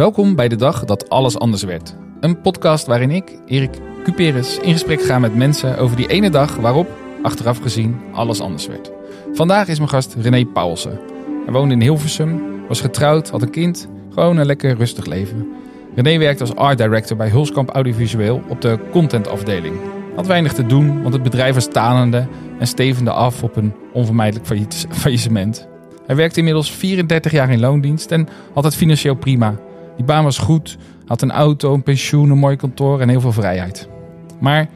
Welkom bij de dag dat alles anders werd. Een podcast waarin ik, Erik Cuperus, in gesprek ga met mensen over die ene dag waarop, achteraf gezien, alles anders werd. Vandaag is mijn gast René Paulsen. Hij woonde in Hilversum, was getrouwd, had een kind, gewoon een lekker rustig leven. René werkte als art director bij Hulskamp Audiovisueel op de contentafdeling. Had weinig te doen, want het bedrijf was tanende en stevende af op een onvermijdelijk faillissement. Hij werkte inmiddels 34 jaar in loondienst en had het financieel prima. Die baan was goed, had een auto, een pensioen, een mooi kantoor en heel veel vrijheid. Maar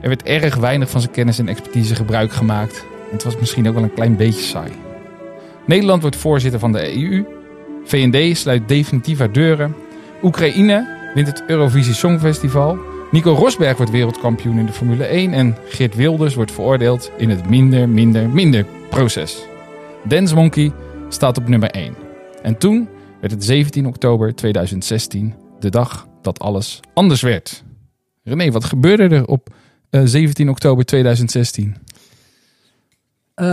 er werd erg weinig van zijn kennis en expertise gebruik gemaakt. Het was misschien ook wel een klein beetje saai. Nederland wordt voorzitter van de EU. VND sluit definitief haar deuren. Oekraïne wint het Eurovisie Songfestival. Nico Rosberg wordt wereldkampioen in de Formule 1. En Geert Wilders wordt veroordeeld in het minder, minder, minder proces. Dance Monkey staat op nummer 1. En toen werd het 17 oktober 2016 de dag dat alles anders werd. René, wat gebeurde er op eh, 17 oktober 2016? Eh,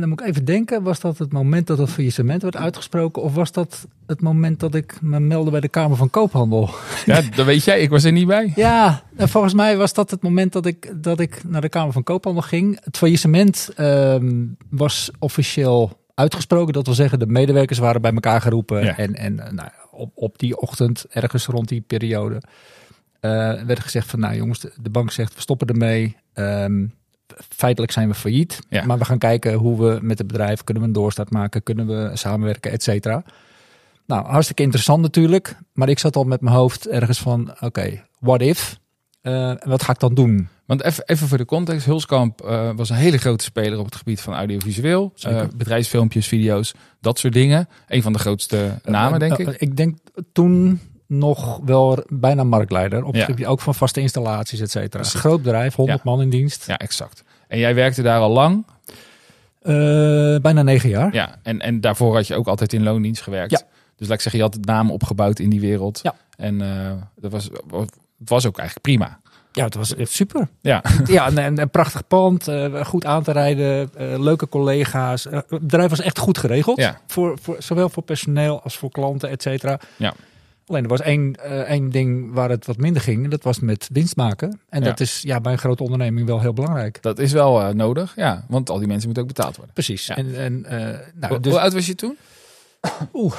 dan moet ik even denken, was dat het moment dat het faillissement werd uitgesproken? Of was dat het moment dat ik me meldde bij de Kamer van Koophandel? Ja, dat weet jij. Ik was er niet bij. Ja, en volgens mij was dat het moment dat ik, dat ik naar de Kamer van Koophandel ging. Het faillissement ehm, was officieel uitgesproken. Dat wil zeggen, de medewerkers waren bij elkaar geroepen. Ja. En, en eh, nou, op, op die ochtend, ergens rond die periode, eh, werd gezegd van... Nou jongens, de, bank zegt, we stoppen ermee. Ehm, feitelijk zijn we failliet. Ja. Maar we gaan kijken hoe we met het bedrijf... kunnen we een doorstart maken, kunnen we samenwerken, et cetera. Nou, hartstikke interessant natuurlijk. Maar ik zat al met mijn hoofd ergens van, oké, what if? Eh, wat ga ik dan doen? Want even, voor de context. Hulskamp eh, was een hele grote speler op het gebied van audiovisueel. Eh, bedrijfsfilmpjes, video's, dat soort dingen. Een van de grootste namen, denk ik. ik denk toen nog wel bijna marktleider. Op het Ja. ook van vaste installaties, et cetera. Groot bedrijf, 100 Ja. man in dienst. Ja, exact. En jij werkte daar al lang. Bijna negen jaar. Ja, en, en daarvoor had je ook altijd in loondienst gewerkt. Ja. Dus laat ik zeggen, je had het naam opgebouwd in die wereld. Ja. En dat was, het was ook eigenlijk prima. Ja, het was echt super. Ja, Ja, een, prachtig pand, eh, goed aan te rijden, eh, leuke collega's. Eh, het bedrijf was echt goed geregeld. Ja. Voor, voor, zowel voor personeel als voor klanten, et cetera. Ja. Alleen er was één, één ding waar het wat minder ging. en Dat was met winst maken. En Ja. dat is ja, bij een grote onderneming wel heel belangrijk. dat is wel nodig. Ja, want al die mensen moeten ook betaald worden. Precies. Ja. En, en, nou, Hoe- dus, Hoe oud was je toen? Oeh,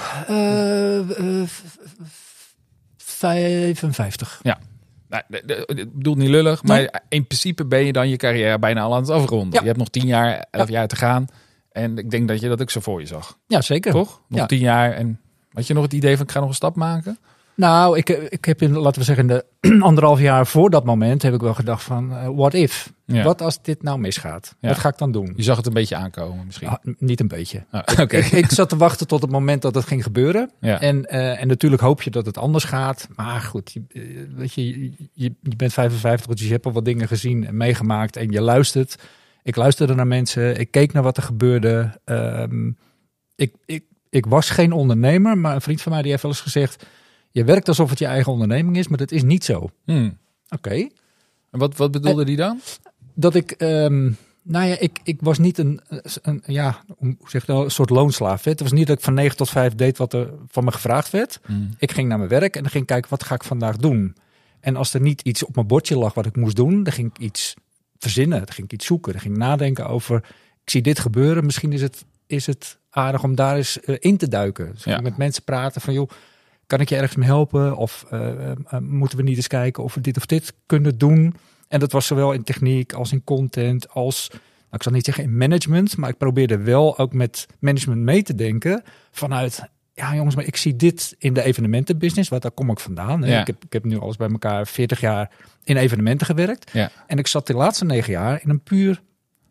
eh, eh, f- f- 55. Nou, de- de- ik bedoel niet lullig, maar in principe ben je dan je carrière bijna al aan het afronden. Ja. Je hebt nog tien jaar, elf jaar te gaan. En ik denk dat je dat ook zo voor je zag. Ja, zeker. Toch? Nog Ja. tien jaar. En had je nog het idee van ik ga nog een stap maken? Nou, ik, ik heb in, laten we zeggen, de anderhalf jaar voor dat moment heb ik wel gedacht van, eh, what if? Ja. Wat als dit nou misgaat? Ja. Wat ga ik dan doen? Je zag het een beetje aankomen misschien. Ah, niet een beetje. Ah. Ik, ik zat te wachten tot het moment dat het ging gebeuren. Ja. En, eh, en natuurlijk hoop je dat het anders gaat. Maar goed, je, eh, weet je, je, je je bent 55, dus je hebt al wat dingen gezien en meegemaakt. En je luistert. Ik luisterde naar mensen. Ik keek naar wat er gebeurde. Ehm, ik, ik, ik was geen ondernemer, maar een vriend van mij die heeft wel eens gezegd... Je werkt alsof het je eigen onderneming is, maar dat is niet zo. Hmm. Oké. En wat, wat bedoelde die dan? Dat ik, ehm, nou ja, ik, ik was niet een, een ja, hoe zeg je nou, een soort loonslaaf. hè. Het was niet dat ik van 9 tot 5 deed wat er van me gevraagd werd. Hmm. Ik ging naar mijn werk en dan ging ik kijken, wat ga ik vandaag doen? En als er niet iets op mijn bordje lag wat ik moest doen, dan ging ik iets verzinnen. Dan ging ik iets zoeken. Dan ging ik nadenken over, ik zie dit gebeuren. Misschien is het, is het aardig om daar eens eh, in te duiken. Dus Ja. met mensen praten van, joh, kan ik je ergens mee helpen? Of eh, eh, eh, moeten we niet eens kijken of we dit of dit kunnen doen? En dat was zowel in techniek als in content, als, nou, ik zal niet zeggen in management, maar ik probeerde wel ook met management mee te denken vanuit, ja jongens, maar ik zie dit in de evenementenbusiness, want daar kom ik vandaan. Ja. Ik, heb, ik heb nu alles bij elkaar 40 jaar in evenementen gewerkt. Ja. En ik zat de laatste negen jaar in een puur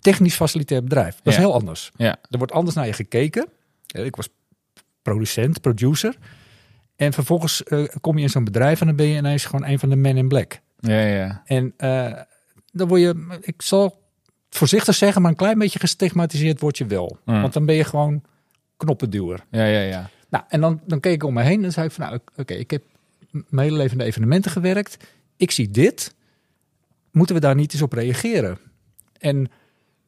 technisch facilitair bedrijf. Dat is Ja. heel anders. Ja. Er wordt anders naar je gekeken. Ik was producent, producer. En vervolgens eh, kom je in zo'n bedrijf en dan ben je ineens gewoon een van de men in black. Ja, ja. En eh, dan word je, ik zal voorzichtig zeggen, maar een klein beetje gestigmatiseerd word je wel. Mm. Want dan ben je gewoon knoppenduwer. Ja, ja, ja. Nou, en dan, dan keek ik om me heen en zei ik van, nou, oké, ik heb mijn hele leven in de evenementen gewerkt. Ik zie dit. Moeten we daar niet eens op reageren? En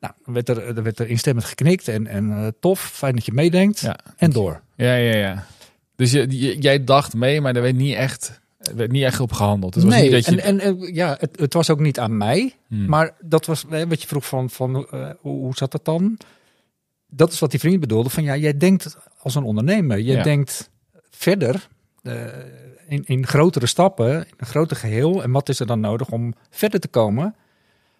nou, dan werd er, er werd er instemmend geknikt en, en eh, tof, fijn dat je meedenkt. Ja. En door. Ja, ja, ja. Dus je, je- jij dacht mee, maar er werd niet echt, er werd niet echt op gehandeld. Het was nee, niet dat je... en, en, en ja, het, het was ook niet aan mij. Hmm. Maar dat was eh, wat je vroeg van, van eh, hoe, zat dat dan? Dat is wat die vriend bedoelde. Van ja, jij denkt als een ondernemer. Je Ja. denkt verder eh, in, in grotere stappen, in een groter geheel. En wat is er dan nodig om verder te komen?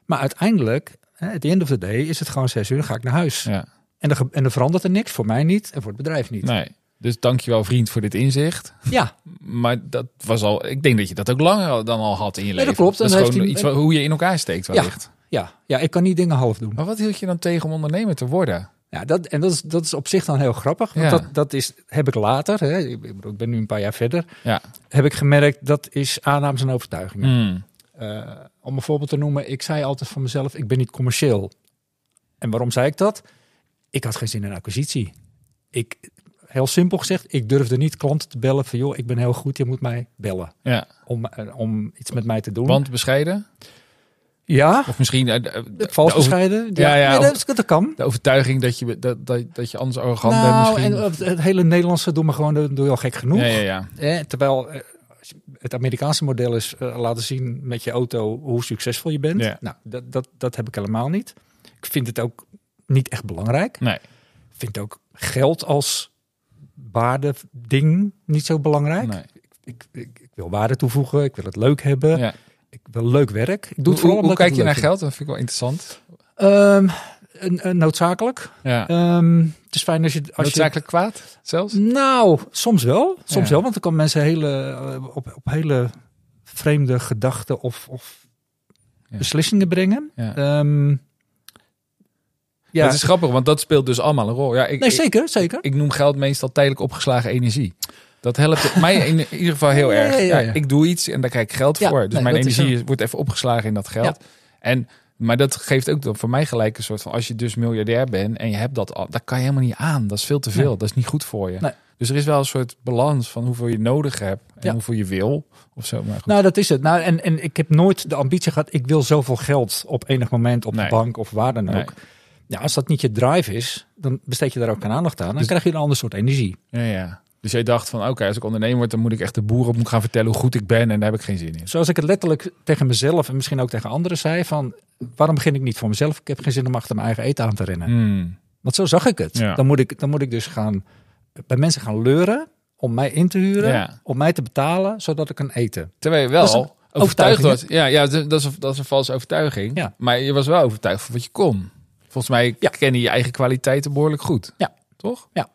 Maar uiteindelijk, at the end of the day, is het gewoon zes uur, ga ik naar huis. ja, En, er, en er verandert er niks, voor mij niet en voor het bedrijf niet. nee. Dus dankjewel vriend voor dit inzicht. Ja, Maar dat was al, ik denk dat je dat ook langer dan al had in je dat leven. klopt. Dat is gewoon hij- iets wat- hoe je in elkaar steekt Ja. wellicht. ja, ja, ik kan niet dingen half doen. Maar wat hield je dan tegen om ondernemer te worden? Ja, dat, en dat is, dat is op zich dan heel grappig. Want Ja. dat, dat is, heb ik later, hè, ik ben nu een paar jaar verder, Ja. heb ik gemerkt dat is aannames en overtuigingen. Hmm. Eh, om een voorbeeld te noemen, ik zei altijd van mezelf, ik ben niet commercieel. En waarom zei ik dat? Ik had geen zin in acquisitie. Ik, heel simpel gezegd, ik durfde niet klanten te bellen van joh, ik ben heel goed, je moet mij bellen Ja, om, eh, om iets met mij te doen. want bescheiden? ja, Of misschien de, de- het vals bescheiden. Ja, ja, nee, of- dat, dat kan. de overtuiging dat je, dat, dat, dat je anders arrogant bent Nou, misschien. en het, het hele Nederlandse doen me gewoon doe je al gek genoeg. ja, ja, ja. Eh, terwijl eh, het Amerikaanse model is laten zien met je auto hoe succesvol je bent. Ja. Nou, dat, dat, dat heb ik helemaal niet. Ik vind het ook niet echt belangrijk. Nee. Ik vind ook geld als waardeding niet zo belangrijk. nee. Ik, ik, ik wil waarde toevoegen, ik wil het leuk hebben, Ja. ik wil leuk werk. Ik doe Hoe, het vooral hoe, kijk je naar geld? Dat vind ik wel interessant. Ehm, een noodzakelijk. Ja. Ehm, het is fijn als je... Als je Noodzakelijk kwaad zelfs? Nou, soms wel. Soms Ja. wel, want dan kan mensen hele, eh, op, op hele vreemde gedachten of, of Ja. beslissingen brengen. Ja. Ja, Dat is grappig, want dat speelt dus allemaal een rol. Ja, ik, nee, zeker, zeker. ik noem geld meestal tijdelijk opgeslagen energie. Dat helpt mij in ieder geval heel erg. ja, ja, ik doe iets en daar krijg ik geld voor. Dus nee, mijn energie wordt even opgeslagen in dat geld. En, maar dat geeft ook dan voor mij gelijk een soort van... als je dus miljardair bent en je hebt dat al... dat kan je helemaal niet aan. Dat is veel te veel. Nee. Dat is niet goed voor je. Nee. Dus er is wel een soort balans van hoeveel je nodig hebt... en hoeveel je wil. Of zo. Maar goed. Nou, dat is het. Nou, en, en ik heb nooit de ambitie gehad, ik wil zoveel geld op enig moment op de bank of waar dan ook. Ja, als dat niet je drive is, dan besteed je daar ook geen aandacht aan. Dan Dus- krijg je een ander soort energie. ja, ja. Dus jij dacht van, oké, als ik ondernemer word... dan moet ik echt de boeren op moeten gaan vertellen hoe goed ik ben... en daar heb ik geen zin in. Zoals ik het letterlijk tegen mezelf en misschien ook tegen anderen zei van, waarom begin ik niet voor mezelf? Ik heb geen zin om achter mijn eigen eten aan te rennen. Hmm. Want zo zag ik het. Ja. Dan, moet ik, dan moet ik dus gaan bij mensen gaan leuren om mij in te huren, Ja. om mij te betalen, zodat ik kan eten. Terwijl je wel overtuigd was. Ja, ja dat, is een, dat is een valse overtuiging. Ja. Maar je was wel overtuigd van wat je kon. Volgens mij Ja. ken je je eigen kwaliteiten behoorlijk goed. Ja. Toch? Ja.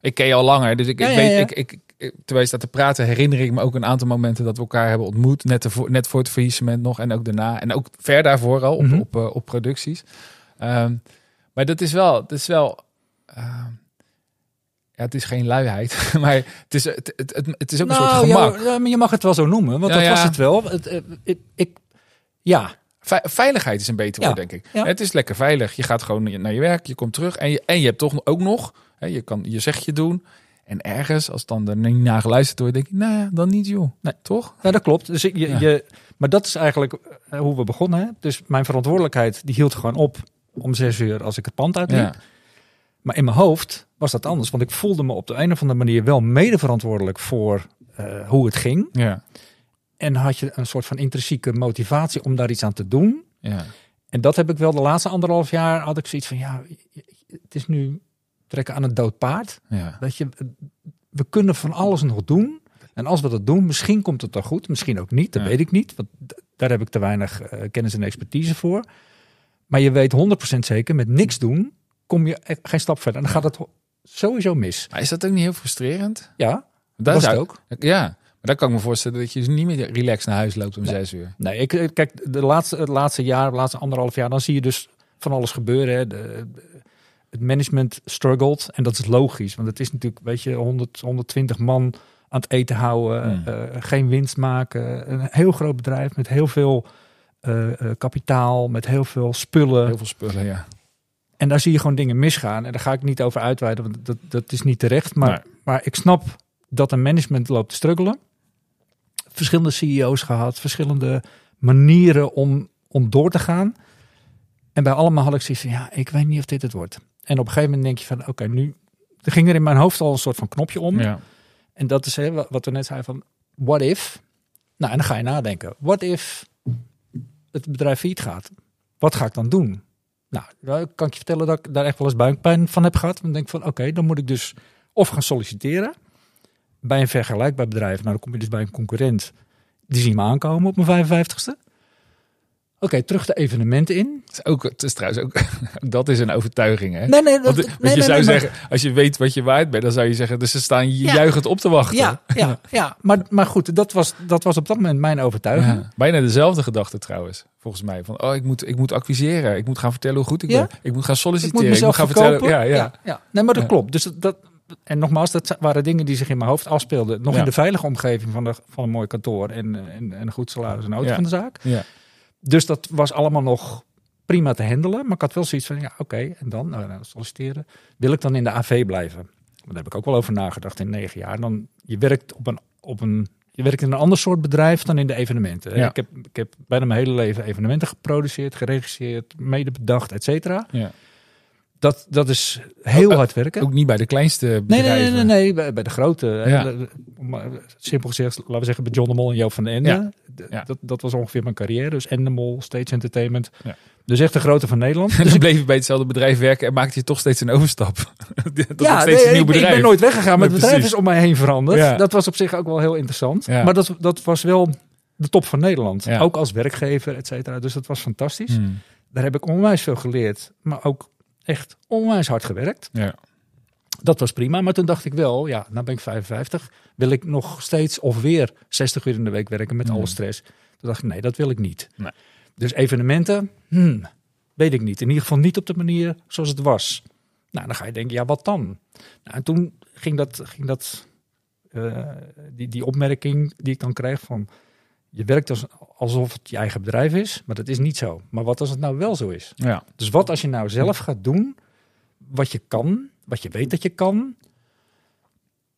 Ik ken je al langer, dus ik, weet. Ik, ik, terwijl je staat te praten, herinner ik me ook een aantal momenten dat we elkaar hebben ontmoet. Net, ervoor, net voor het faillissement nog en ook daarna. En ook ver daarvoor al op, Mhm. op, eh, op producties. Ehm, maar dat is wel, dat is wel ehm, ja, het is geen luiheid, maar het is, het, het, het, het is ook een soort Nou, ja, gemak. ja, maar je mag het wel zo noemen, want dat ja. was het wel. Het, eh, ik, ik, ja, Veiligheid is een beter Ja, woord, denk ik. ja. Het is lekker veilig. Je gaat gewoon naar je werk, je komt terug en je, en je hebt toch ook nog, hè, je kan je zegje doen. En ergens, als dan er niet naar geluisterd wordt, denk je, nou ja, dan niet joh. Nee. Toch? ja, dat klopt. Dus je, Ja. je, maar dat is eigenlijk eh, hoe we begonnen. Hè? Dus mijn verantwoordelijkheid die hield gewoon op om zes uur als ik het pand uitliep. Ja. Maar in mijn hoofd was dat anders, want ik voelde me op de een of andere manier wel mede verantwoordelijk voor eh, hoe het ging. Ja. En had je een soort van intrinsieke motivatie om daar iets aan te doen. Ja. En dat heb ik wel de laatste anderhalf jaar had ik zoiets van ja, het is nu trekken aan het dood paard. Ja. Dat je, we kunnen van alles nog doen. En als we dat doen, misschien komt het dan goed, misschien ook niet. Dat Ja. weet ik niet, want daar heb ik te weinig eh, kennis en expertise voor. Maar je weet 100% zeker, met niks doen kom je e- geen stap verder. En dan gaat het sowieso mis. Maar is dat ook niet heel frustrerend? Ja, Dat is het ook. Ja. Dan kan ik me voorstellen dat je dus niet meer relaxed naar huis loopt om zes uur. Nee, ik, eh, kijk, de laatste, het laatste jaar, de laatste anderhalf jaar, dan zie je dus van alles gebeuren. Hè. De, de- het management struggelt en dat is logisch. Want het is natuurlijk, weet je, 100, 120 man aan het eten houden, Hmm. eh, geen winst maken. Een heel groot bedrijf met heel veel eh, eh, kapitaal, met heel veel spullen. Heel veel spullen, ja. En daar zie je gewoon dingen misgaan. En daar ga ik niet over uitweiden, want dat, dat is niet terecht. Maar, Nee. maar ik snap dat een management loopt te struggelen. Verschillende CEO's gehad, verschillende manieren om, om door te gaan. En bij allemaal had ik zoiets van, ja, ik weet niet of dit het wordt. En op een gegeven moment denk je van, oké, nu... Er ging er in mijn hoofd al een soort van knopje om. ja. En dat is hè, wa- wat we net zeiden van, what if? Nou, en dan ga je nadenken. What if het bedrijf failliet gaat? Wat ga ik dan doen? Nou, kan ik je vertellen dat ik daar echt wel eens buikpijn van heb gehad. Dan denk ik van, oké, dan moet ik dus of gaan solliciteren bij een vergelijkbaar bedrijf. Nou, dan kom je dus bij een concurrent. Die zien me aankomen op mijn 55ste. Oké, terug de evenementen in. Het is, ook, het is trouwens ook, dat is een overtuiging, hè? Nee, nee, dat, Want, nee, want nee, je zou nee, maar- zeggen, als je weet wat je waard bent, dan zou je zeggen, dus ze staan je Ja. juichend op te wachten. Ja, ja, ja. Maar, maar goed, dat was, dat was op dat moment mijn overtuiging. Ja, Bijna dezelfde gedachte trouwens, volgens mij. Van, oh, ik moet, ik moet acquiseren. Ik moet gaan vertellen hoe goed ik Ja. ben. Ik moet gaan Ik solliciteren. moet mezelf gaan verkopen. vertellen. Ja, ja. ja. Nee, maar dat klopt. Dus dat- dat, en nogmaals, dat waren dingen die zich in mijn hoofd afspeelden. Nog Ja. in de veilige omgeving van, de, van een mooi kantoor en, en, en een goed salaris en auto Ja. van de zaak. Ja. Dus dat was allemaal nog prima te handelen. Maar ik had wel zoiets van, ja, oké, en dan nou, nou, solliciteren. Wil ik dan in de AV blijven? Daar heb ik ook wel over nagedacht in negen jaar. Dan, je werkt op een, op een je werkt in een ander soort bedrijf dan in de evenementen. Ik, heb, ik heb bijna mijn hele leven evenementen geproduceerd, geregisseerd, mede bedacht, et cetera. Ja. Dat, dat is heel Ook- hard werken. Ook niet bij de kleinste bedrijven. nee, nee, nee, nee, bij, de grote. de- maar simpel gezegd, laten we zeggen bij John de Mol en Joop van den Ende. Dat, dat was ongeveer mijn carrière. Dus Endemol, Stage Entertainment. Ja. Dus echt de grote van Nederland. En Dus ik, bleef je bij hetzelfde bedrijf werken en maakte je toch steeds een overstap. ja, steeds een nieuw ik, bedrijf. ik ben nooit weggegaan, maar het bedrijf is om mij heen veranderd. Ja. Dat was op zich ook wel heel interessant. Ja. Maar dat, dat was wel de top van Nederland. Ja. Ook als werkgever, et cetera. Dus dat was fantastisch. Hmm. Daar heb ik onwijs veel geleerd. Maar ook echt onwijs hard gewerkt. Ja. Dat was prima, maar toen dacht ik wel, ja, nou ben ik 55, wil ik nog steeds of weer 60 uur in de week werken met Hmm. alle stress. Toen dacht ik, nee, dat wil ik niet. Nee. Dus evenementen, hmm, weet ik niet. In ieder geval niet op de manier zoals het was. Nou, dan ga je denken, ja, wat dan? Nou, en toen ging dat, ging dat eh, die, die opmerking die ik dan kreeg van, je werkt als, alsof het je eigen bedrijf is, maar dat is niet zo. Maar wat als het nou wel zo is? Ja. Dus wat als je nou zelf gaat doen wat je kan, wat je weet dat je kan.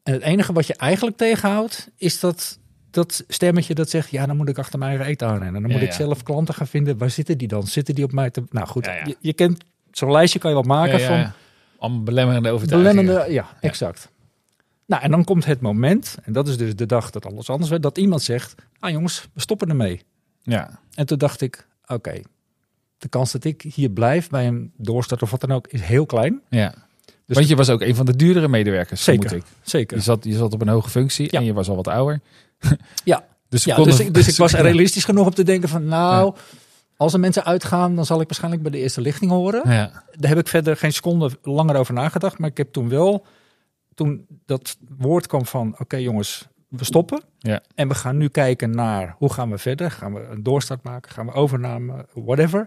En het enige wat je eigenlijk tegenhoudt, is dat, dat stemmetje dat zegt, ja, dan moet ik achter mijn eigen eten aanrennen. Dan Ja, moet ik ja. zelf klanten gaan vinden. Waar zitten die dan? Zitten die op mij te... Nou goed. Je, je kent zo'n lijstje kan je wel maken van. Allemaal belemmerende overtuigingen. Ja, exact. Nou, en dan komt het moment, en dat is dus de dag dat alles anders werd, dat iemand zegt, ah jongens, we stoppen ermee. Ja. En toen dacht ik, oké, de kans dat ik hier blijf bij een doorstart of wat dan ook, is heel klein. ja. Dus- Want je was ook een van de duurdere medewerkers, Zeker. ik. Zeker. Je zat, je zat op een hoge functie Ja. en je was al wat ouder. Ja. Dus, Ja, dus, ik, dus ik was realistisch genoeg om te denken van, nou, als er mensen uitgaan, dan zal ik waarschijnlijk bij de eerste lichting horen. Ja. Daar heb ik verder geen seconde langer over nagedacht, maar ik heb toen wel, toen dat woord kwam van, oké jongens, we stoppen. Ja. En we gaan nu kijken naar, hoe gaan we verder? Gaan we een doorstart maken? Gaan we overname? Whatever.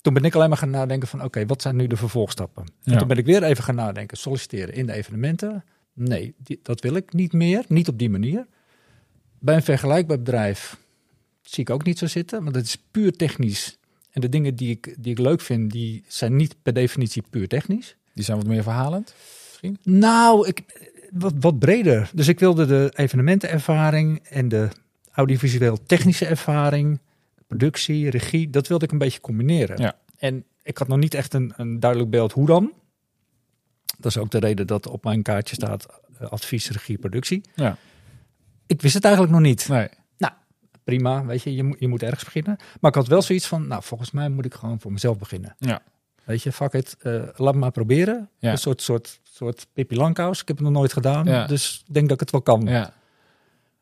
Toen ben ik alleen maar gaan nadenken van, oké, wat zijn nu de vervolgstappen? En toen ben ik weer even gaan nadenken, solliciteren in de evenementen. Nee, die- dat wil ik niet meer, niet op die manier. Bij een vergelijkbaar bedrijf zie ik ook niet zo zitten, want dat is puur technisch. En de dingen die ik, die ik leuk vind, die zijn niet per definitie puur technisch. Die zijn wat meer verhalend. Nou, ik, wat, wat breder. Dus ik wilde de evenementenervaring en de audiovisueel technische ervaring, productie, regie, dat wilde ik een beetje combineren. Ja. En ik had nog niet echt een, een duidelijk beeld hoe dan. Dat is ook de reden dat op mijn kaartje staat eh, advies, regie, productie. Ja. Ik wist het eigenlijk nog niet. Nee. Prima, weet je, je, moet- je moet ergens beginnen. Maar ik had wel zoiets van, nou, volgens mij moet ik gewoon voor mezelf beginnen. Ja. Weet je, fuck it, eh, laat me maar proberen. Ja. Een soort, soort, soort Pippi Langkous. Ik heb het nog nooit gedaan, Ja. dus ik denk dat ik het wel kan. Ja.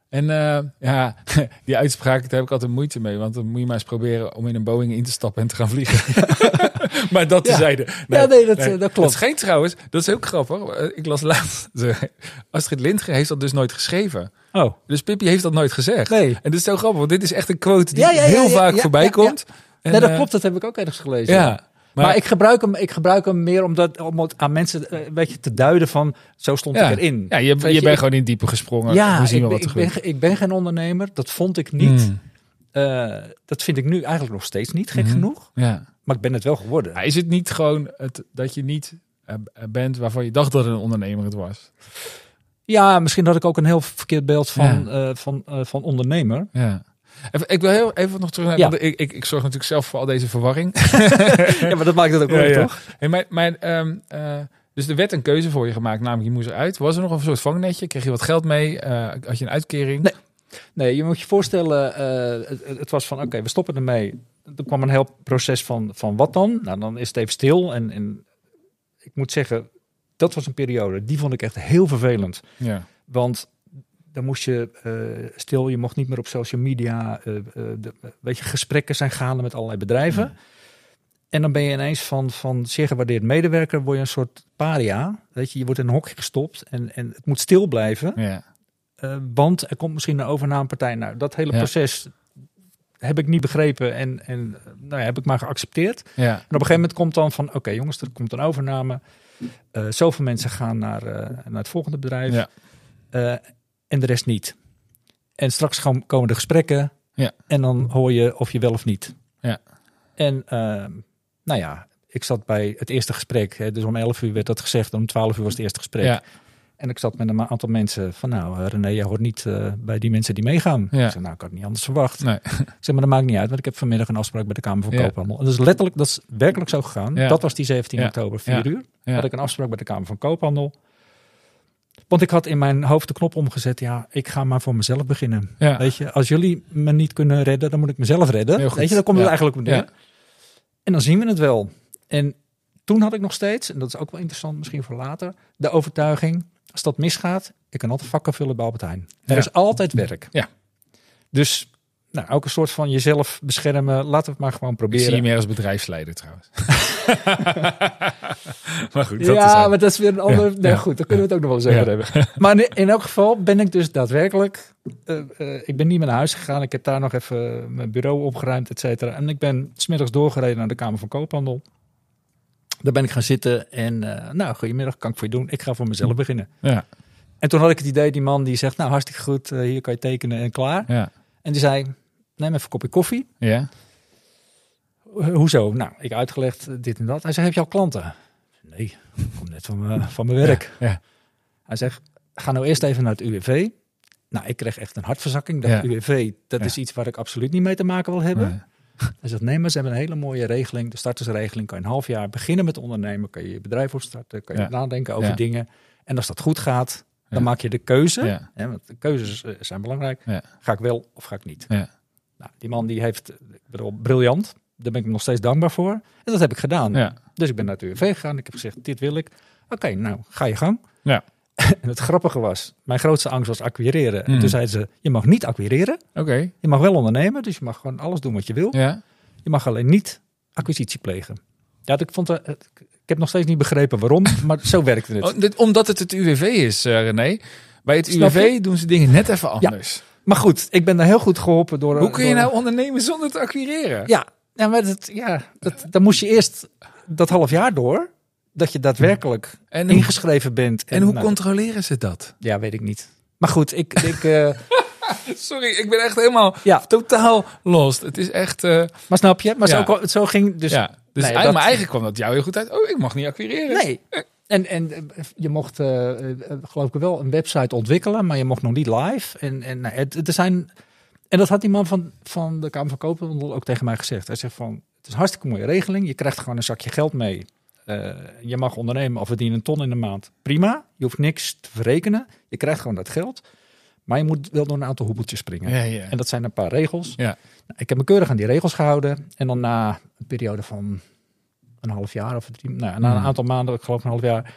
En eh, ja, die uitspraak, daar heb ik altijd moeite mee. Want dan moet je maar eens proberen om in een Boeing in te stappen en te gaan vliegen. maar dat Ja. tezijde. Ja, nee, dat, eh, dat klopt. Het schijnt trouwens, dat is ook grappig. eh, Ik las laatst, Astrid Lindgren heeft dat dus nooit geschreven. Oh, Dus Pippi heeft dat nooit gezegd. nee. En dit is zo grappig, want dit is echt een quote die Ja, heel vaak voorbij komt. En, nee, dat klopt, dat heb ik ook ergens gelezen. Ja, Maar, maar, ik, gebruik hem, ik gebruik hem meer omdat, om het aan mensen eh, een beetje te duiden van, zo stond Ja. ik erin. ja, je, je je, bent ik- gewoon in diepe gesprongen. Ja, We zien ik, wel wat ik, er ben, ik ben geen ondernemer. Dat vond ik niet. Mm, Eh, dat vind ik nu eigenlijk nog steeds niet gek Mhm. genoeg. ja. Maar ik ben het wel geworden. Is het niet gewoon het, dat je niet eh, bent waarvan je dacht dat een ondernemer het was? Ja, misschien had ik ook een heel verkeerd beeld van, van, van ondernemer. Ja. Even, ik wil heel even nog terug naar. Ja. Ik, ik, ik zorg natuurlijk zelf voor al deze verwarring. ja, maar dat maakt het ook ja. toch? Hey, mijn, mijn, ehm, eh, Dus er werd een keuze voor je gemaakt, namelijk je moest eruit. Was er nog een soort vangnetje? Kreeg je wat geld mee? Eh, had je een uitkering? Nee. Nee, je moet je voorstellen, eh, het, het was van oké, we stoppen ermee. Er kwam een heel proces van, van wat dan? Nou, dan is het even stil. En, en ik moet zeggen, dat was een periode, die vond ik echt heel vervelend. Ja. Want dan moest je eh, stil, je mocht niet meer op social media. eh, eh, de, weet je, gesprekken zijn gaande met allerlei bedrijven. En dan ben je ineens van, van zeer gewaardeerd medewerker, word je een soort paria. Weet je, je wordt in een hokje gestopt en, en het moet stil blijven. Ja. Want er komt misschien een overnamepartij. Nou, dat hele Ja. proces heb ik niet begrepen en, en nou ja, heb ik maar geaccepteerd. Ja. En op een gegeven moment komt dan van, oké jongens, er komt een overname. Eh zoveel mensen gaan naar, naar het volgende bedrijf. Ja. En de rest niet. En straks gaan- komen de gesprekken. Ja. En dan hoor je of je wel of niet. Ja. En ehm, nou ja, ik zat bij het eerste gesprek. Hè, dus om 11 uur werd dat gezegd. Om 12 uur was het eerste gesprek. Ja. En ik zat met een aantal mensen van, nou eh, René, jij hoort niet eh, bij die mensen die meegaan. Ja. Ik zei, nou, ik had het niet anders verwacht. Nee. Ik zeg, maar dat maakt niet uit, want ik heb vanmiddag een afspraak bij de Kamer van Ja. Koophandel. En dat is letterlijk, dat is werkelijk zo gegaan. Ja. Dat was die 17 Ja. oktober, 4 Ja. uur. Ja. Had ik een afspraak bij de Kamer van Koophandel. Want ik had in mijn hoofd de knop omgezet, ja, ik ga maar voor mezelf beginnen. Ja. Weet je, als jullie me niet kunnen redden, dan moet ik mezelf redden. Weet je, daar komt het Ja. eigenlijk op neer. Ja. En dan zien we het wel. En toen had ik nog steeds, en dat is ook wel interessant misschien voor later, de overtuiging, als dat misgaat, ik kan altijd vakken vullen bij Albert Heijn. Er is altijd werk. Ja. Dus nou, ook een soort van jezelf beschermen. Laten we het maar gewoon Ik zie proberen. je meer als bedrijfsleider trouwens. maar goed, dat ja, is maar dat is weer een ander. Ja, Nee, ja, goed, daar kunnen we het ook nog wel eens over Ja. hebben. Maar in, in elk geval ben ik dus daadwerkelijk. eh, eh, ik ben niet meer naar huis gegaan. Ik heb daar nog even mijn bureau opgeruimd, et cetera. En ik ben smiddags doorgereden naar de Kamer van Koophandel. Daar ben ik gaan zitten en eh, nou, goedemiddag, kan ik voor je doen? Ik ga voor mezelf beginnen. Ja, En toen had ik het idee, die man die zegt, nou hartstikke goed, hier kan je tekenen en klaar. ja, En die zei, neem even een kopje koffie. ja. "Ho- Hoezo? Nou, ik uitgelegd eh, dit en dat. Hij zei, heb je al klanten? Nee, ik kom net van mijn, van mijn werk. Ja, Hij zegt, ga nou eerst even naar het UWV. Nou, ik kreeg echt een hartverzakking. Dat Ja. UWV, dat is iets waar ik absoluut niet mee te maken wil hebben. Nee. Hij zegt, nee, maar ze hebben een hele mooie regeling. De startersregeling kan je een half jaar beginnen met ondernemen. Kan je je bedrijf opstarten. Kan je Ja. nadenken over Ja. dingen. En als dat goed gaat, dan Ja. maak je de keuze. Hè, want de keuzes eh, zijn belangrijk. Ga ik wel of ga ik niet? Nou, die man die heeft, eh, ik bedoel, briljant. Daar ben ik hem nog steeds dankbaar voor. En dat heb ik gedaan. Ja. Dus ik ben naar het UWV gegaan. Ik heb gezegd, dit wil ik. Oké, nou, ga je gang. Ja. En het grappige was, mijn grootste angst was acquireren. En Mm. toen zeiden ze, je mag niet acquireren. Oké, Je mag wel ondernemen, dus je mag gewoon alles doen wat je wil. ja. Je mag alleen niet acquisitie plegen. Ja, ik, vond, het- ik heb nog steeds niet begrepen waarom, maar zo werkte het. Oh, omdat het het UWV is, eh, René. Bij het Snap UWV doen ze dingen net even anders. Maar goed, ik ben daar heel goed geholpen door... Hoe kun je door- nou ondernemen zonder te acquireren? Ja, ja maar dat, ja, dat, dan moest je eerst dat half jaar door... dat je daadwerkelijk En hoe, ingeschreven bent. en hoe nou, controleren ze dat? Ja, weet ik niet. Maar goed, ik... ik eh, Sorry, ik ben echt helemaal ja, totaal lost. Het is echt... eh, maar snap je? Maar Ja. zo, zo ging dus... ja. Dus nee, eigenlijk, dat- maar eigenlijk kwam dat jou heel goed uit. Oh, ik mag niet acquireren. Nee. En, en je mocht, eh, eh, geloof ik wel, een website ontwikkelen, maar je mocht nog niet live. En, en nou, het, het er zijn. En dat had die man van, van de Kamer van Koophandel ook tegen mij gezegd. Hij zegt van, het is een hartstikke mooie regeling. Je krijgt gewoon een zakje geld mee. Eh, je mag ondernemen of verdienen een ton in de maand. Prima. Je hoeft niks te verrekenen. Je krijgt gewoon dat geld. Maar je moet wel door een aantal hoepeltjes springen. Ja, ja. En dat zijn een paar regels. Ja. Nou, ik heb me keurig aan die regels gehouden. En dan na een periode van een half jaar of drie, nou, na een Hmm. aantal maanden, ik geloof een half jaar,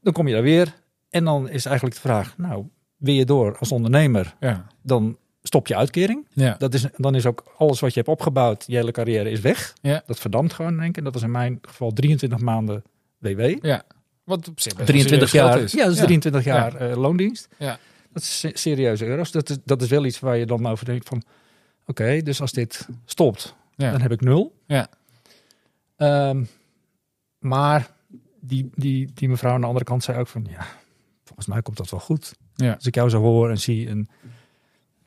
dan kom je daar weer. En dan is eigenlijk de vraag, nou, wil je door als ondernemer, Ja. dan stop je uitkering. Ja. Dat is, dan is ook alles wat je hebt opgebouwd, je hele carrière is weg. Ja. Dat verdampt gewoon, denk ik. En dat was in mijn geval 23 maanden WW. ja. Wat op zich best wel 23 serieus jaar, is. ja, dat is Ja. 23 jaar eh, loondienst. Ja. Dat is se- serieuze euro's. Dat is, dat is wel iets waar je dan over denkt van, oké, dus als dit stopt, dan heb ik nul. Ja. Ehm, maar die, die, die mevrouw aan de andere kant zei ook van, ja, volgens mij komt dat wel goed. Ja. Als ik jou zo hoor en zie en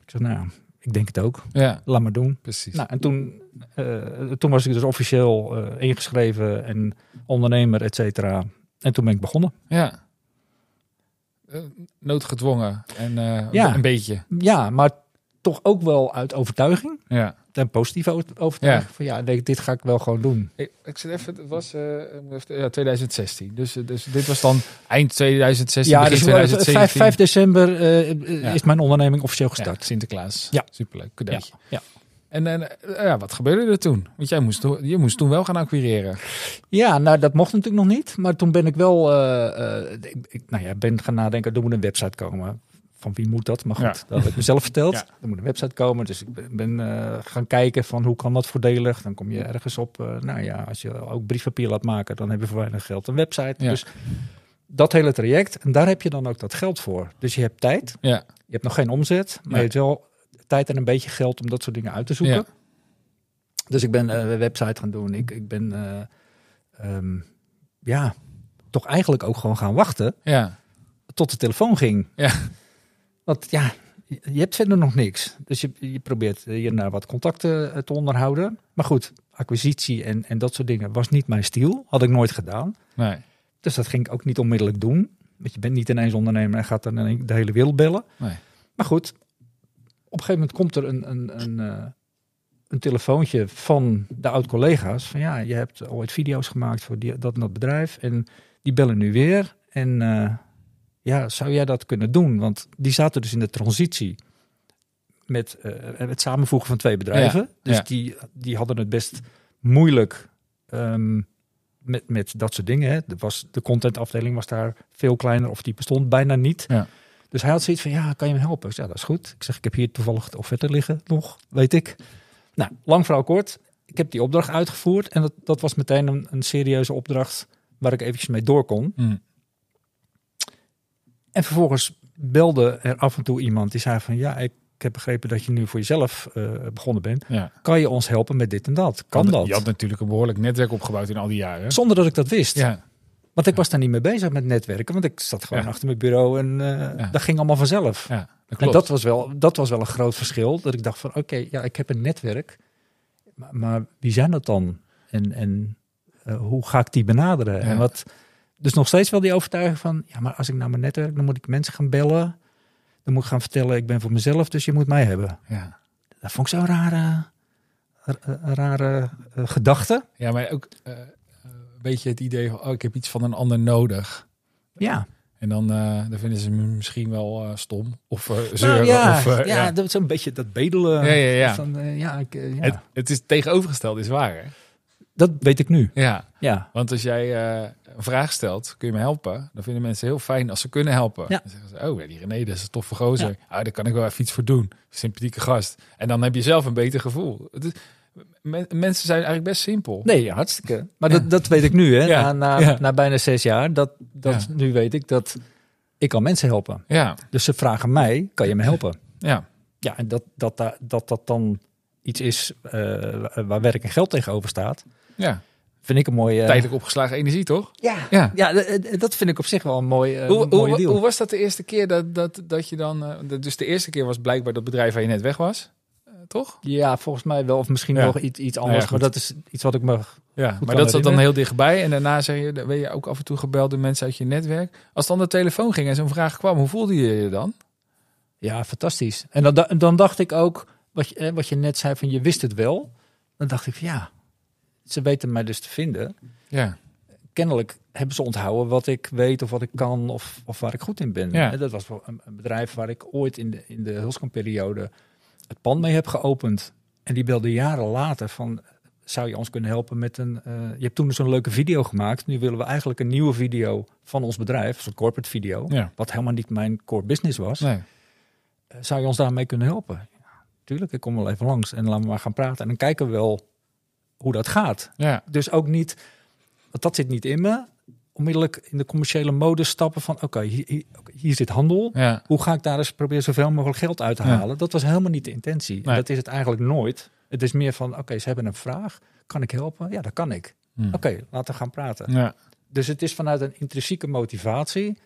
ik zeg, nou, ik denk het ook. Ja, Laat maar doen. precies. Nou, en toen, eh, toen was ik dus officieel eh, ingeschreven en ondernemer, et cetera. En toen ben ik begonnen. Ja. Eh, noodgedwongen en Ja. een beetje. Ja, maar toch ook wel uit overtuiging. Ja. Ten positieve overtuiging. Van ja, nee, dit ga ik wel gewoon doen. Ik, ik zit even, het was eh, ja, 2016. Dus, eh, dus dit was dan eind 2016, Ja, begin dus 5, 2017. 5 december eh, eh, Ja. is mijn onderneming officieel Ja, gestart. Sinterklaas. Ja. Superleuk, Ja, cadeautje. ja. En, en eh, ja, wat gebeurde er toen? Want jij moest, je moest toen wel gaan acquireren. Ja, nou dat mocht natuurlijk nog niet. Maar toen ben ik wel, eh, eh, ik, ik, nou ja, ben gaan nadenken, er moet een website komen. Van wie moet dat? Maar goed, Ja. dat heb ik mezelf verteld. Ja. Er moet een website komen. Dus ik ben, eh, gaan kijken van hoe kan dat voordelig. Dan kom je ergens op, eh, nou ja, als je ook briefpapier laat maken, dan heb je voor weinig geld een website. Ja. Dus dat hele traject. En daar heb je dan ook dat geld voor. Dus je hebt tijd. Ja. Je hebt nog geen omzet, maar je hebt wel tijd en een beetje geld om dat soort dingen uit te zoeken. Ja. Dus ik ben een website gaan doen. Ik, ik ben, eh, ehm, ja, toch eigenlijk ook gewoon gaan wachten Ja. tot de telefoon ging. Ja. Want ja, je hebt verder nog niks. Dus je, je probeert hier naar wat contacten eh, te onderhouden. Maar goed, acquisitie en, en dat soort dingen was niet mijn stijl. Had ik nooit gedaan. Nee. Dus dat ging ik ook niet onmiddellijk doen. Want je bent niet ineens ondernemer en gaat dan de hele wereld bellen. Nee. Maar goed, op een gegeven moment komt er een, een, een, eh, een telefoontje van de oud-collega's. Van ja, je hebt ooit video's gemaakt voor die, dat en dat bedrijf. En die bellen nu weer. En eh, ja, zou jij dat kunnen doen? Want die zaten dus in de transitie met eh, het samenvoegen van twee bedrijven. dus ja. Die, die hadden het best moeilijk ehm, met, met dat soort dingen. Hè. Er was, de contentafdeling was daar veel kleiner of die bestond bijna niet. Ja. Dus hij had zoiets van, ja, kan je me helpen? Ik zei, ja, dat is goed. Ik zeg, ik heb hier toevallig de offerte liggen nog, weet ik. Nou, lang verhaal kort. Ik heb die opdracht uitgevoerd en dat, dat was meteen een, een serieuze opdracht waar ik eventjes mee door kon. Hm. En vervolgens belde er af en toe iemand die zei van, ja, ik heb begrepen dat je nu voor jezelf eh, begonnen bent. Ja. Kan je ons helpen met dit en dat? Kan Want dat? Je had natuurlijk een behoorlijk netwerk opgebouwd in al die jaren. Zonder dat ik dat wist. Ja. Want ik was daar niet mee bezig met netwerken, want ik zat gewoon Ja. achter mijn bureau en eh, dat ging allemaal vanzelf. ja, dat En klopt. dat was, wel, dat was wel een groot verschil. Dat ik dacht van oké, ja, ik heb een netwerk. Maar, maar wie zijn dat dan? En, en eh, hoe ga ik die benaderen? En wat, dus nog steeds wel die overtuiging van ja, maar als ik naar mijn netwerk, dan moet ik mensen gaan bellen. Dan moet ik gaan vertellen, ik ben voor mezelf, dus je moet mij hebben. ja. Dat vond ik zo'n rare, ra- rare eh, gedachte. ja, maar ook eh, een beetje het idee van, oh, ik heb iets van een ander nodig. Ja, En dan, eh, dan vinden ze me misschien wel eh, stom. Of eh zeuren. nou, ja, of, eh, ja, ja. dat is een beetje dat bedelen. Ja, ja, ja. Van, eh, ja, ik, eh, ja. Het, het is het tegenovergestelde, is waar hè? dat weet ik nu. Ja, Ja, want als jij eh, een vraag stelt, kun je me helpen? Dan vinden mensen heel fijn als ze kunnen helpen. Ja. Dan zeggen ze, oh ja, die René, dat is een toffe gozer. Ah, daar kan ik wel even iets voor doen. Sympathieke gast. En dan heb je zelf een beter gevoel. Het is, men- mensen zijn eigenlijk best simpel. Nee, ja, hartstikke. Maar Ja. dat, dat weet ik nu, hè? Ja, Na, na, ja. na bijna zes jaar. Dat, dat, Ja. Nu weet ik dat ik kan mensen helpen. Ja, Dus ze vragen mij, kan je me helpen? ja, Ja, en dat dat, dat, dat, dat dan iets is eh, waar werk en geld tegenover staat, ja. Vind ik een mooie... Tijdelijk opgeslagen energie, toch? Ja, Ja. ja dat vind ik op zich wel een mooi, eh, Hoe, mooie hoe, deal. hoe was dat de eerste keer dat, dat, dat je dan... eh, dus de eerste keer was blijkbaar dat bedrijf waar je net weg was. Eh, toch? ja, volgens mij wel. Of misschien Ja. nog iets, iets Nou anders. ja, maar dat is iets wat ik me... Ja, maar dat zat dan heel dichtbij. En daarna zeg je, ben je ook af en toe gebeld door mensen uit je netwerk. Als dan de telefoon ging en zo'n vraag kwam, hoe voelde je je dan? Ja, fantastisch. En dan, da- dan dacht ik ook, wat je, eh, wat je net zei van je wist het wel. Dan dacht ik van ja, ze weten mij dus te vinden. Ja, kennelijk hebben ze onthouden wat ik weet of wat ik kan of, of waar ik goed in ben. Ja. Dat was een, een bedrijf waar ik ooit in de, in de Hulskamp-periode het pand mee heb geopend. En die belde jaren later van, zou je ons kunnen helpen met een... eh, je hebt toen zo'n leuke video gemaakt. Nu willen we eigenlijk een nieuwe video van ons bedrijf, zo'n corporate video. ja. Wat helemaal niet mijn core business was. Nee. Eh, zou je ons daarmee kunnen helpen? Ja, tuurlijk, ik kom wel even langs en laten we maar gaan praten. En dan kijken we wel hoe dat gaat. Ja, Dus ook niet, want dat zit niet in me, onmiddellijk in de commerciële mode stappen van oké, hier, hier, zit handel. ja, Hoe ga ik daar eens proberen zoveel mogelijk geld uit te Ja. halen? Dat was helemaal niet de intentie. En dat is het eigenlijk nooit. Het is meer van oké, ze hebben een vraag. Kan ik helpen? Ja, dat kan ik. Hm. Oké, laten we gaan praten. ja. Dus het is vanuit een intrinsieke motivatie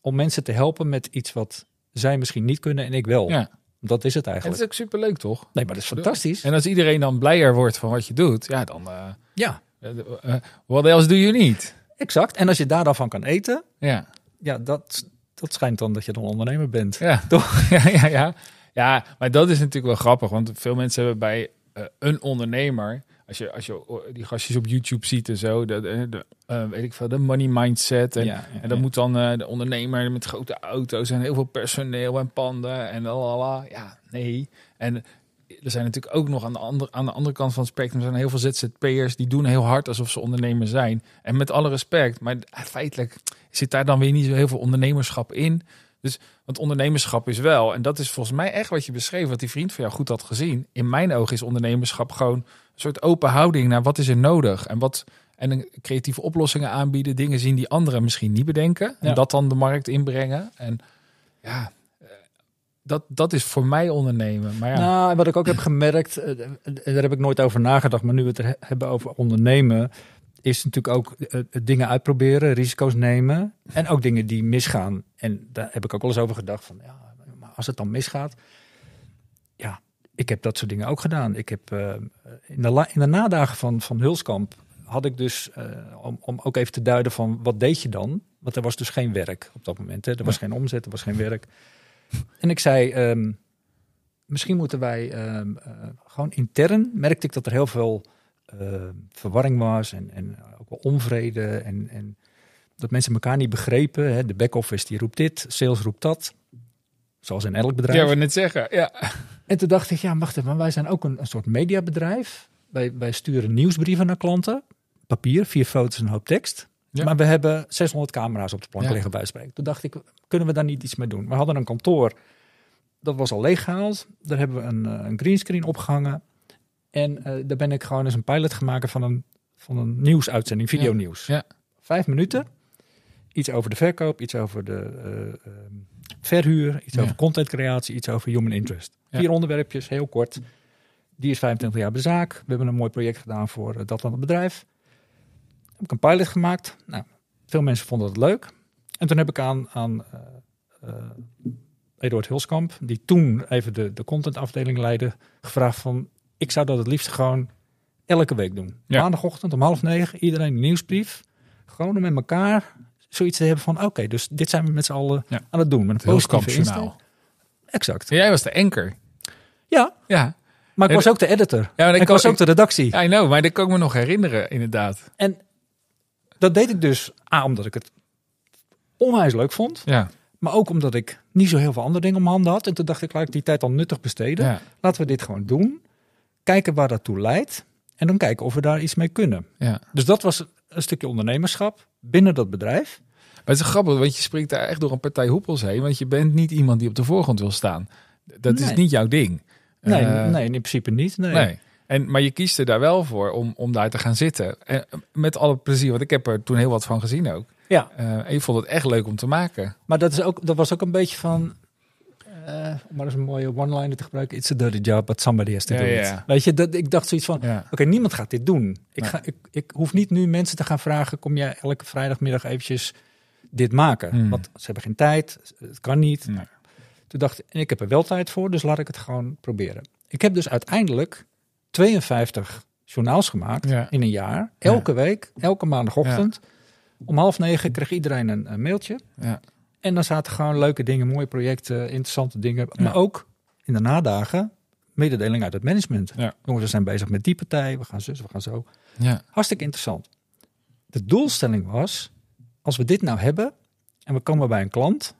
om mensen te helpen met iets wat zij misschien niet kunnen en ik wel. ja. Dat is het En het eigenlijk. is ook superleuk, toch? Nee, maar dat is fantastisch. En als iedereen dan blijer wordt van wat je doet, ja, dan... eh Ja, what else do you need? exact. En als je daar dan van kan eten, Ja, ja, dat, dat schijnt dan dat je dan ondernemer bent. ja. Toch? Ja, ja, ja. Ja, maar dat is natuurlijk wel grappig, want veel mensen hebben bij een ondernemer, als je, als je die gastjes op YouTube ziet en zo, de, de, eh, weet ik veel, de money mindset. En, Ja, ja, en dan ja. moet dan eh, de ondernemer met grote auto's en heel veel personeel en panden en lalala. Ja, nee. En er zijn natuurlijk ook nog aan de, andere, aan de andere kant van het spectrum zijn heel veel ZZP'ers die doen heel hard alsof ze ondernemer zijn. En met alle respect, maar feitelijk zit daar dan weer niet zo heel veel ondernemerschap in. Dus want ondernemerschap is wel, en dat is volgens mij echt wat je beschreef, wat die vriend van jou goed had gezien. In mijn ogen is ondernemerschap gewoon een soort open houding naar wat is er nodig en wat en creatieve oplossingen aanbieden, dingen zien die anderen misschien niet bedenken en Ja. dat dan de markt inbrengen. En ja, eh, dat, dat is voor mij ondernemen. Maar ja, Nou, en wat ik ook heb gemerkt, eh, eh, daar heb ik nooit over nagedacht, maar nu we het er he- hebben over ondernemen, is natuurlijk ook eh, eh, dingen uitproberen, risico's nemen en ook dingen die misgaan. En daar heb ik ook wel eens over gedacht van, ja, maar als het dan misgaat, ja, ik heb dat soort dingen ook gedaan. Ik heb eh, in, de in de nadagen van, van Hulskamp had ik dus, om, om ook even te duiden van wat deed je dan? Want er was dus geen werk op dat moment. Hè? Er was geen omzet, er was geen werk. En ik zei, ehm, misschien moeten wij ehm, eh, gewoon intern, merkte ik dat er heel veel verwarring was en, en ook wel onvrede en, en dat mensen elkaar niet begrepen. Hè? De back-office die roept dit, sales roept dat. Zoals in elk bedrijf. ja, we net zeggen. Ja. En toen dacht ik, ja, wacht even, maar wij zijn ook een, een soort mediabedrijf. Wij, wij sturen nieuwsbrieven naar klanten. Papier, vier foto's en een hoop tekst. Ja. Maar we hebben 600 camera's op de plank Ja. liggen bij spreken. Toen dacht ik, kunnen we daar niet iets mee doen? We hadden een kantoor, dat was al leeggehaald. Daar hebben we een, eh, een greenscreen opgehangen. En eh, daar ben ik gewoon eens een pilot gemaakt van een, van een nieuwsuitzending, videonieuws. Ja. Vijf minuten. Iets over de verkoop, iets over de eh, ehm, verhuur, iets Ja. over contentcreatie, iets over human interest. Ja. Vier onderwerpjes, heel kort. Die is 25 jaar bij de zaak. We hebben een mooi project gedaan voor eh, dat het bedrijf. Heb ik een pilot gemaakt. Nou, veel mensen vonden het leuk. En toen heb ik aan, aan Eduard Hulskamp, die toen even de, de contentafdeling leidde, gevraagd van, ik zou dat het liefst gewoon elke week doen. Ja. Maandagochtend om half negen, iedereen een nieuwsbrief. Gewoon om met elkaar zoiets te hebben van, oké, dus dit zijn we met z'n allen Ja. aan het doen. Met een positieve insteek. Exact. Jij was de anker. Ja, Ja, maar ik was ook de editor. ja maar En ik ik was ook de redactie. Ja, I know, maar dat kan ik me nog herinneren, inderdaad. En dat deed ik dus A, omdat ik het onwijs leuk vond. Ja, Maar ook omdat ik niet zo heel veel andere dingen om handen had. En toen dacht ik, laat ik die tijd dan nuttig besteden. ja, Laten we dit gewoon doen. Kijken waar dat toe leidt. En dan kijken of we daar iets mee kunnen. ja. Dus dat was een stukje ondernemerschap binnen dat bedrijf. Maar het is grappig, want je springt daar echt door een partij hoepels heen. Want je bent niet iemand die op de voorgrond wil staan. Dat is niet jouw ding. Nee, Eh, nee in principe niet. Nee. Nee. En, maar je kiest er daar wel voor om, om daar te gaan zitten. En eh, met alle plezier, want ik heb er toen heel wat van gezien ook. Ja, Eh, en je vond het echt leuk om te maken. maar dat, is ook, dat was ook een beetje van... eh, om maar eens een mooie one-liner te gebruiken. It's a dirty job, but somebody has to Ja, do it. ja. Weet je, dat, ik dacht zoiets van... Oké, niemand gaat dit doen. Ik, ga, ik, ik hoef niet nu mensen te gaan vragen: kom jij elke vrijdagmiddag eventjes dit maken? Hmm. Want ze hebben geen tijd, het kan niet. Nee. Toen dacht ik, en ik heb er wel tijd voor, dus laat ik het gewoon proberen. Ik heb dus uiteindelijk 52 journaals gemaakt Ja. in een jaar. Elke week, elke maandagochtend. Om half negen kreeg iedereen een, een mailtje. En dan zaten gewoon leuke dingen, mooie projecten, interessante dingen. Maar ook in de nadagen mededeling uit het management. Ja. Jongens, we zijn bezig met die partij, we gaan zus, we gaan zo. ja. Hartstikke interessant. De doelstelling was, als we dit nou hebben en we komen bij een klant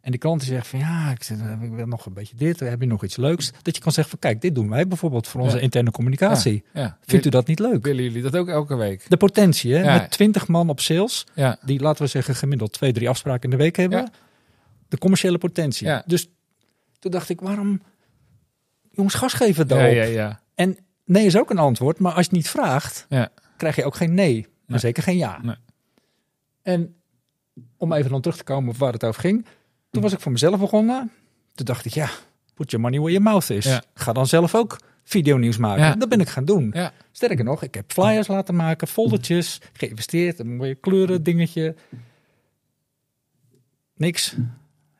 en die klant die zegt van ja, ik, zit, ik wil nog een beetje dit, heb je nog iets leuks? Dat je kan zeggen van kijk, dit doen wij bijvoorbeeld voor onze Ja. interne communicatie. ja. Vindt u dat niet leuk? Willen jullie dat ook elke week? De potentie, hè? Met 20 man op sales, die laten we zeggen gemiddeld twee, drie afspraken in de week hebben. De commerciële potentie. Dus toen dacht ik, waarom jongens gas geven ja, daarop? ja, ja. En nee is ook een antwoord, maar als je niet vraagt, krijg je ook geen nee, maar Nee. zeker geen ja. Nee. En om even dan terug te komen op waar het over ging, toen was ik voor mezelf begonnen. Toen dacht ik, ja, put your money where your mouth is. Ja. Ga dan zelf ook videonieuws maken. Ja. Dat ben ik gaan doen. Ja. Sterker nog, ik heb flyers laten maken, foldertjes, geïnvesteerd, een mooie kleuren dingetje. Niks.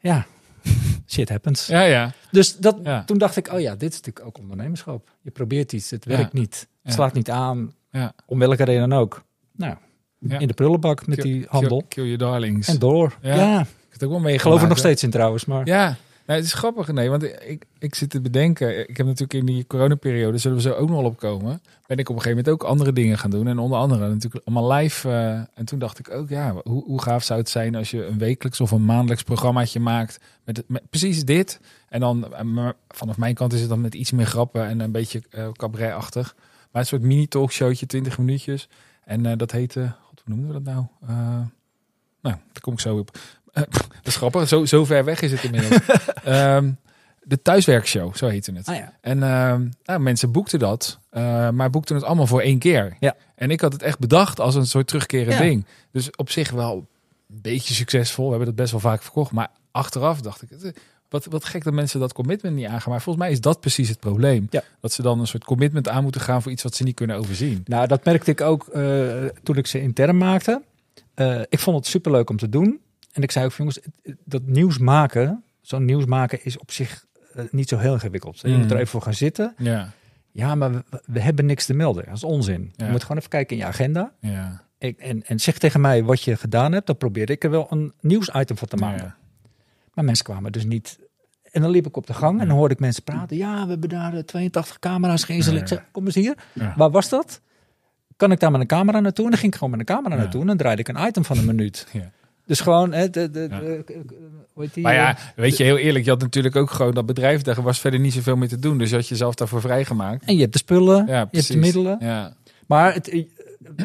Ja, shit happens. Ja, ja. Dus dat, Ja. toen dacht ik, oh ja, dit is natuurlijk ook ondernemerschap. Je probeert iets, het werkt niet. Het slaat niet aan, Ja. om welke reden dan ook. Nou, in de prullenbak met die handel. Kill, kill your darlings. En door. Ja. Ik het ook wel meegemaakt. geloof er nog steeds in trouwens, maar Ja, Nou, het is grappig, nee, want ik, ik zit te bedenken. Ik heb natuurlijk in die coronaperiode, zullen we zo ook nog wel opkomen. Ben ik op een gegeven moment ook andere dingen gaan doen. En onder andere natuurlijk allemaal live. eh, en toen dacht ik ook, ja, hoe, hoe gaaf zou het zijn als je een wekelijks of een maandelijks programmaatje maakt. Met, met precies dit. En dan, eh, vanaf mijn kant is het dan met iets meer grappen en een beetje eh cabaretachtig. Maar een soort mini-talkshowtje, 20 minuutjes. En dat heette, god, hoe noemden we dat nou? Nou, daar kom ik zo op. Eh, dat is grappig, zo, zo ver weg is het inmiddels. Ehm, de thuiswerkshow, zo heette het. Ah ja. En ehm, nou, mensen boekten dat, eh, maar boekten het allemaal voor één keer. Ja. En ik had het echt bedacht als een soort terugkerend Ja. ding. Dus op zich wel een beetje succesvol. We hebben dat best wel vaak verkocht. Maar achteraf dacht ik, eh, wat, wat gek dat mensen dat commitment niet aangaan. Maar volgens mij is dat precies het probleem. Ja. Dat ze dan een soort commitment aan moeten gaan voor iets wat ze niet kunnen overzien. Nou, dat merkte ik ook toen ik ze intern maakte. Ik vond het superleuk om te doen. En ik zei ook, jongens, dat nieuws maken, zo'n nieuws maken is op zich eh, niet zo heel ingewikkeld. Je Mm. moet er even voor gaan zitten. Ja, Ja, maar we, we hebben niks te melden. Dat is onzin. Ja. Je moet gewoon even kijken in je agenda. ja. Ik, en, en zeg tegen mij wat je gedaan hebt. Dan probeerde ik er wel een nieuwsitem van te maken. Ja. Maar mensen kwamen dus niet. En dan liep ik op de gang en dan hoorde ik mensen praten. Ja, we hebben daar eh, 82 camera's geïnstalleerd. Ja. Kom eens hier. Waar was dat? Kan ik daar met een camera naartoe? En dan ging ik gewoon met een camera naartoe. En dan draaide ik een item van een minuut. Ja. Dus gewoon, hè, de, de, Ja. de- hoe heet die? Maar ja, eh, weet je, heel eerlijk, je had natuurlijk ook gewoon dat bedrijf, daar was verder niet zoveel meer te doen. Dus je had jezelf daarvoor vrijgemaakt. En je hebt de spullen, Ja, je hebt de middelen. Ja, Maar het, eh,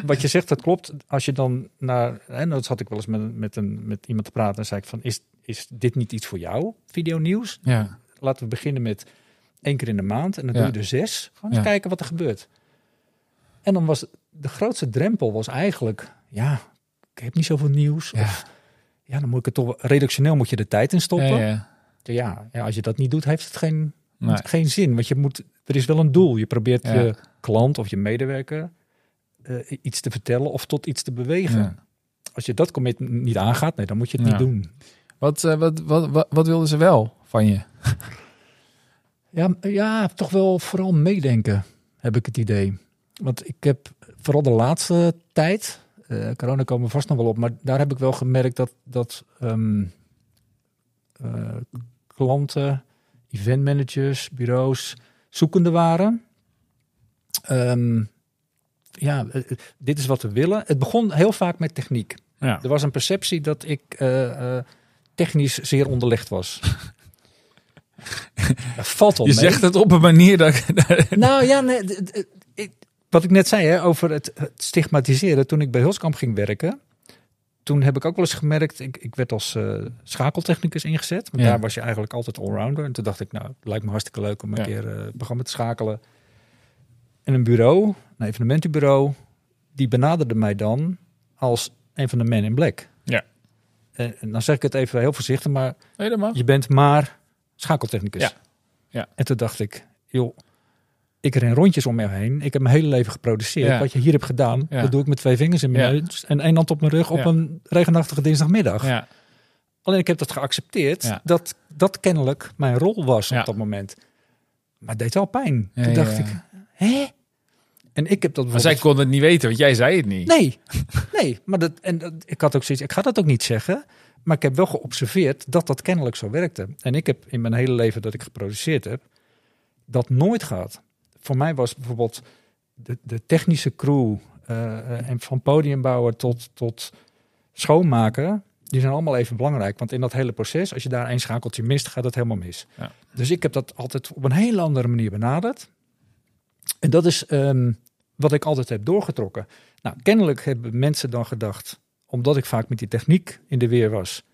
wat je zegt, dat klopt. Als je dan naar, hè, dat zat ik wel eens met, met, een, met iemand te praten en zei ik van, is, is dit niet iets voor jou, videonieuws? ja, Laten we beginnen met één keer in de maand en dan Ja. doe je er zes. Gewoon eens kijken wat er gebeurt. En dan was de grootste drempel was eigenlijk, ja, ik heb niet zoveel nieuws. Of, ja, dan moet ik het toch, redactioneel moet je de tijd in stoppen. ja, Ja, ja. als je dat niet doet, heeft het geen, Nee. geen zin. Want je moet, er is wel een doel. Je probeert je klant of je medewerker eh, iets te vertellen of tot iets te bewegen. Als je dat commit niet aangaat, nee, dan moet je het niet doen. Wat, eh, wat, wat, wat, wat wilden ze wel van je? Ja, ja, toch wel vooral meedenken, heb ik het idee. Want ik heb vooral de laatste tijd, eh, corona komen we vast nog wel op, maar daar heb ik wel gemerkt dat, dat ehm, eh, klanten, eventmanagers, bureaus zoekende waren. Ehm, ja, eh, dit is wat we willen. Het begon heel vaak met techniek. Ja. Er was een perceptie dat ik technisch zeer onderlegd was. dat valt wel Je mee. zegt het op een manier dat. Nou ja, nee, ik- wat ik net zei hè, over het, het stigmatiseren. Toen ik bij Hulskamp ging werken, toen heb ik ook wel eens gemerkt, ik, ik werd als eh, schakeltechnicus ingezet. Maar Ja. daar was je eigenlijk altijd allrounder. En toen dacht ik, nou, het lijkt me hartstikke leuk om een Ja. keer het programma te schakelen. En een bureau, een evenementenbureau, die benaderde mij dan als een van de men in black. Ja. En, en dan zeg ik het even heel voorzichtig, maar Helemaal. je bent maar schakeltechnicus. Ja. Ja. En toen dacht ik, joh, ik ren rondjes om me heen. Ik heb mijn hele leven geproduceerd. Ja. Wat je hier hebt gedaan, Ja. dat doe ik met twee vingers in mijn neus en één hand op mijn rug op een regenachtige dinsdagmiddag. Alleen ik heb dat geaccepteerd, dat dat kennelijk mijn rol was op dat moment. Maar het deed wel pijn. Toen dacht ik, hè? En ik heb dat Maar zij kon het niet weten, want jij zei het niet. Nee, nee. Maar dat, en dat, ik had ook zoiets, ik ga dat ook niet zeggen. Maar ik heb wel geobserveerd dat dat kennelijk zo werkte. En ik heb in mijn hele leven dat ik geproduceerd heb, dat nooit gehad. Voor mij was bijvoorbeeld de, de technische crew eh, eh, en van podiumbouwer tot, tot schoonmaken, die zijn allemaal even belangrijk. Want in dat hele proces, als je daar één schakeltje mist, gaat het helemaal mis. Ja. Dus ik heb dat altijd op een hele andere manier benaderd. En dat is ehm, wat ik altijd heb doorgetrokken. Nou, kennelijk hebben mensen dan gedacht, omdat ik vaak met die techniek in de weer was.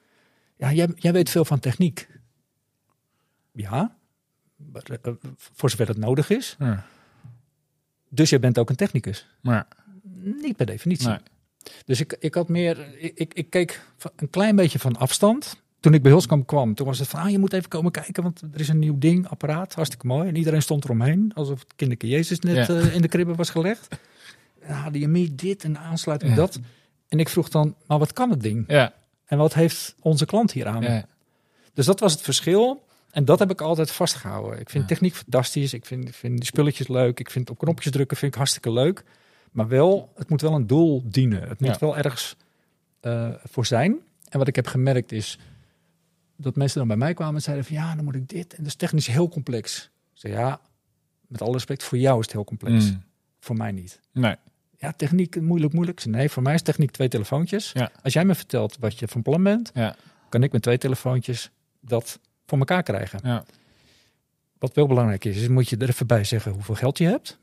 Ja, jij, jij weet veel van techniek. Ja, voor zover dat nodig is. Ja. Dus jij bent ook een technicus. Maar, Niet per definitie. nee. Dus ik, ik had meer, ik, ik, keek een klein beetje van afstand. Toen ik bij Hulskamp kwam, toen was het van, ah, je moet even komen kijken, want er is een nieuw ding, apparaat, hartstikke mooi. En iedereen stond eromheen, alsof het kinderke Jezus net Ja. eh, in de kribbe was gelegd. HDMI dit en aansluiting Ja. dat. En ik vroeg dan, maar wat kan het ding? Ja, En wat heeft onze klant hier aan? ja. Dus dat was het verschil. En dat heb ik altijd vastgehouden. Ik vind Ja. techniek fantastisch. Ik vind, vind die spulletjes leuk. Ik vind op knopjes drukken vind ik hartstikke leuk. Maar wel, het moet wel een doel dienen. Het moet Ja. wel ergens eh, voor zijn. En wat ik heb gemerkt is, dat mensen dan bij mij kwamen en zeiden van ja, dan moet ik dit. En dat is technisch heel complex. Ik zei ja, met alle respect, voor jou is het heel complex. Mm. Voor mij niet. Nee. Ja, techniek moeilijk, moeilijk. Nee, voor mij is techniek twee telefoontjes. Ja. Als jij me vertelt wat je van plan bent, Ja. kan ik met twee telefoontjes dat voor elkaar krijgen. Ja. Wat wel belangrijk is, is moet je er even bij zeggen hoeveel geld je hebt.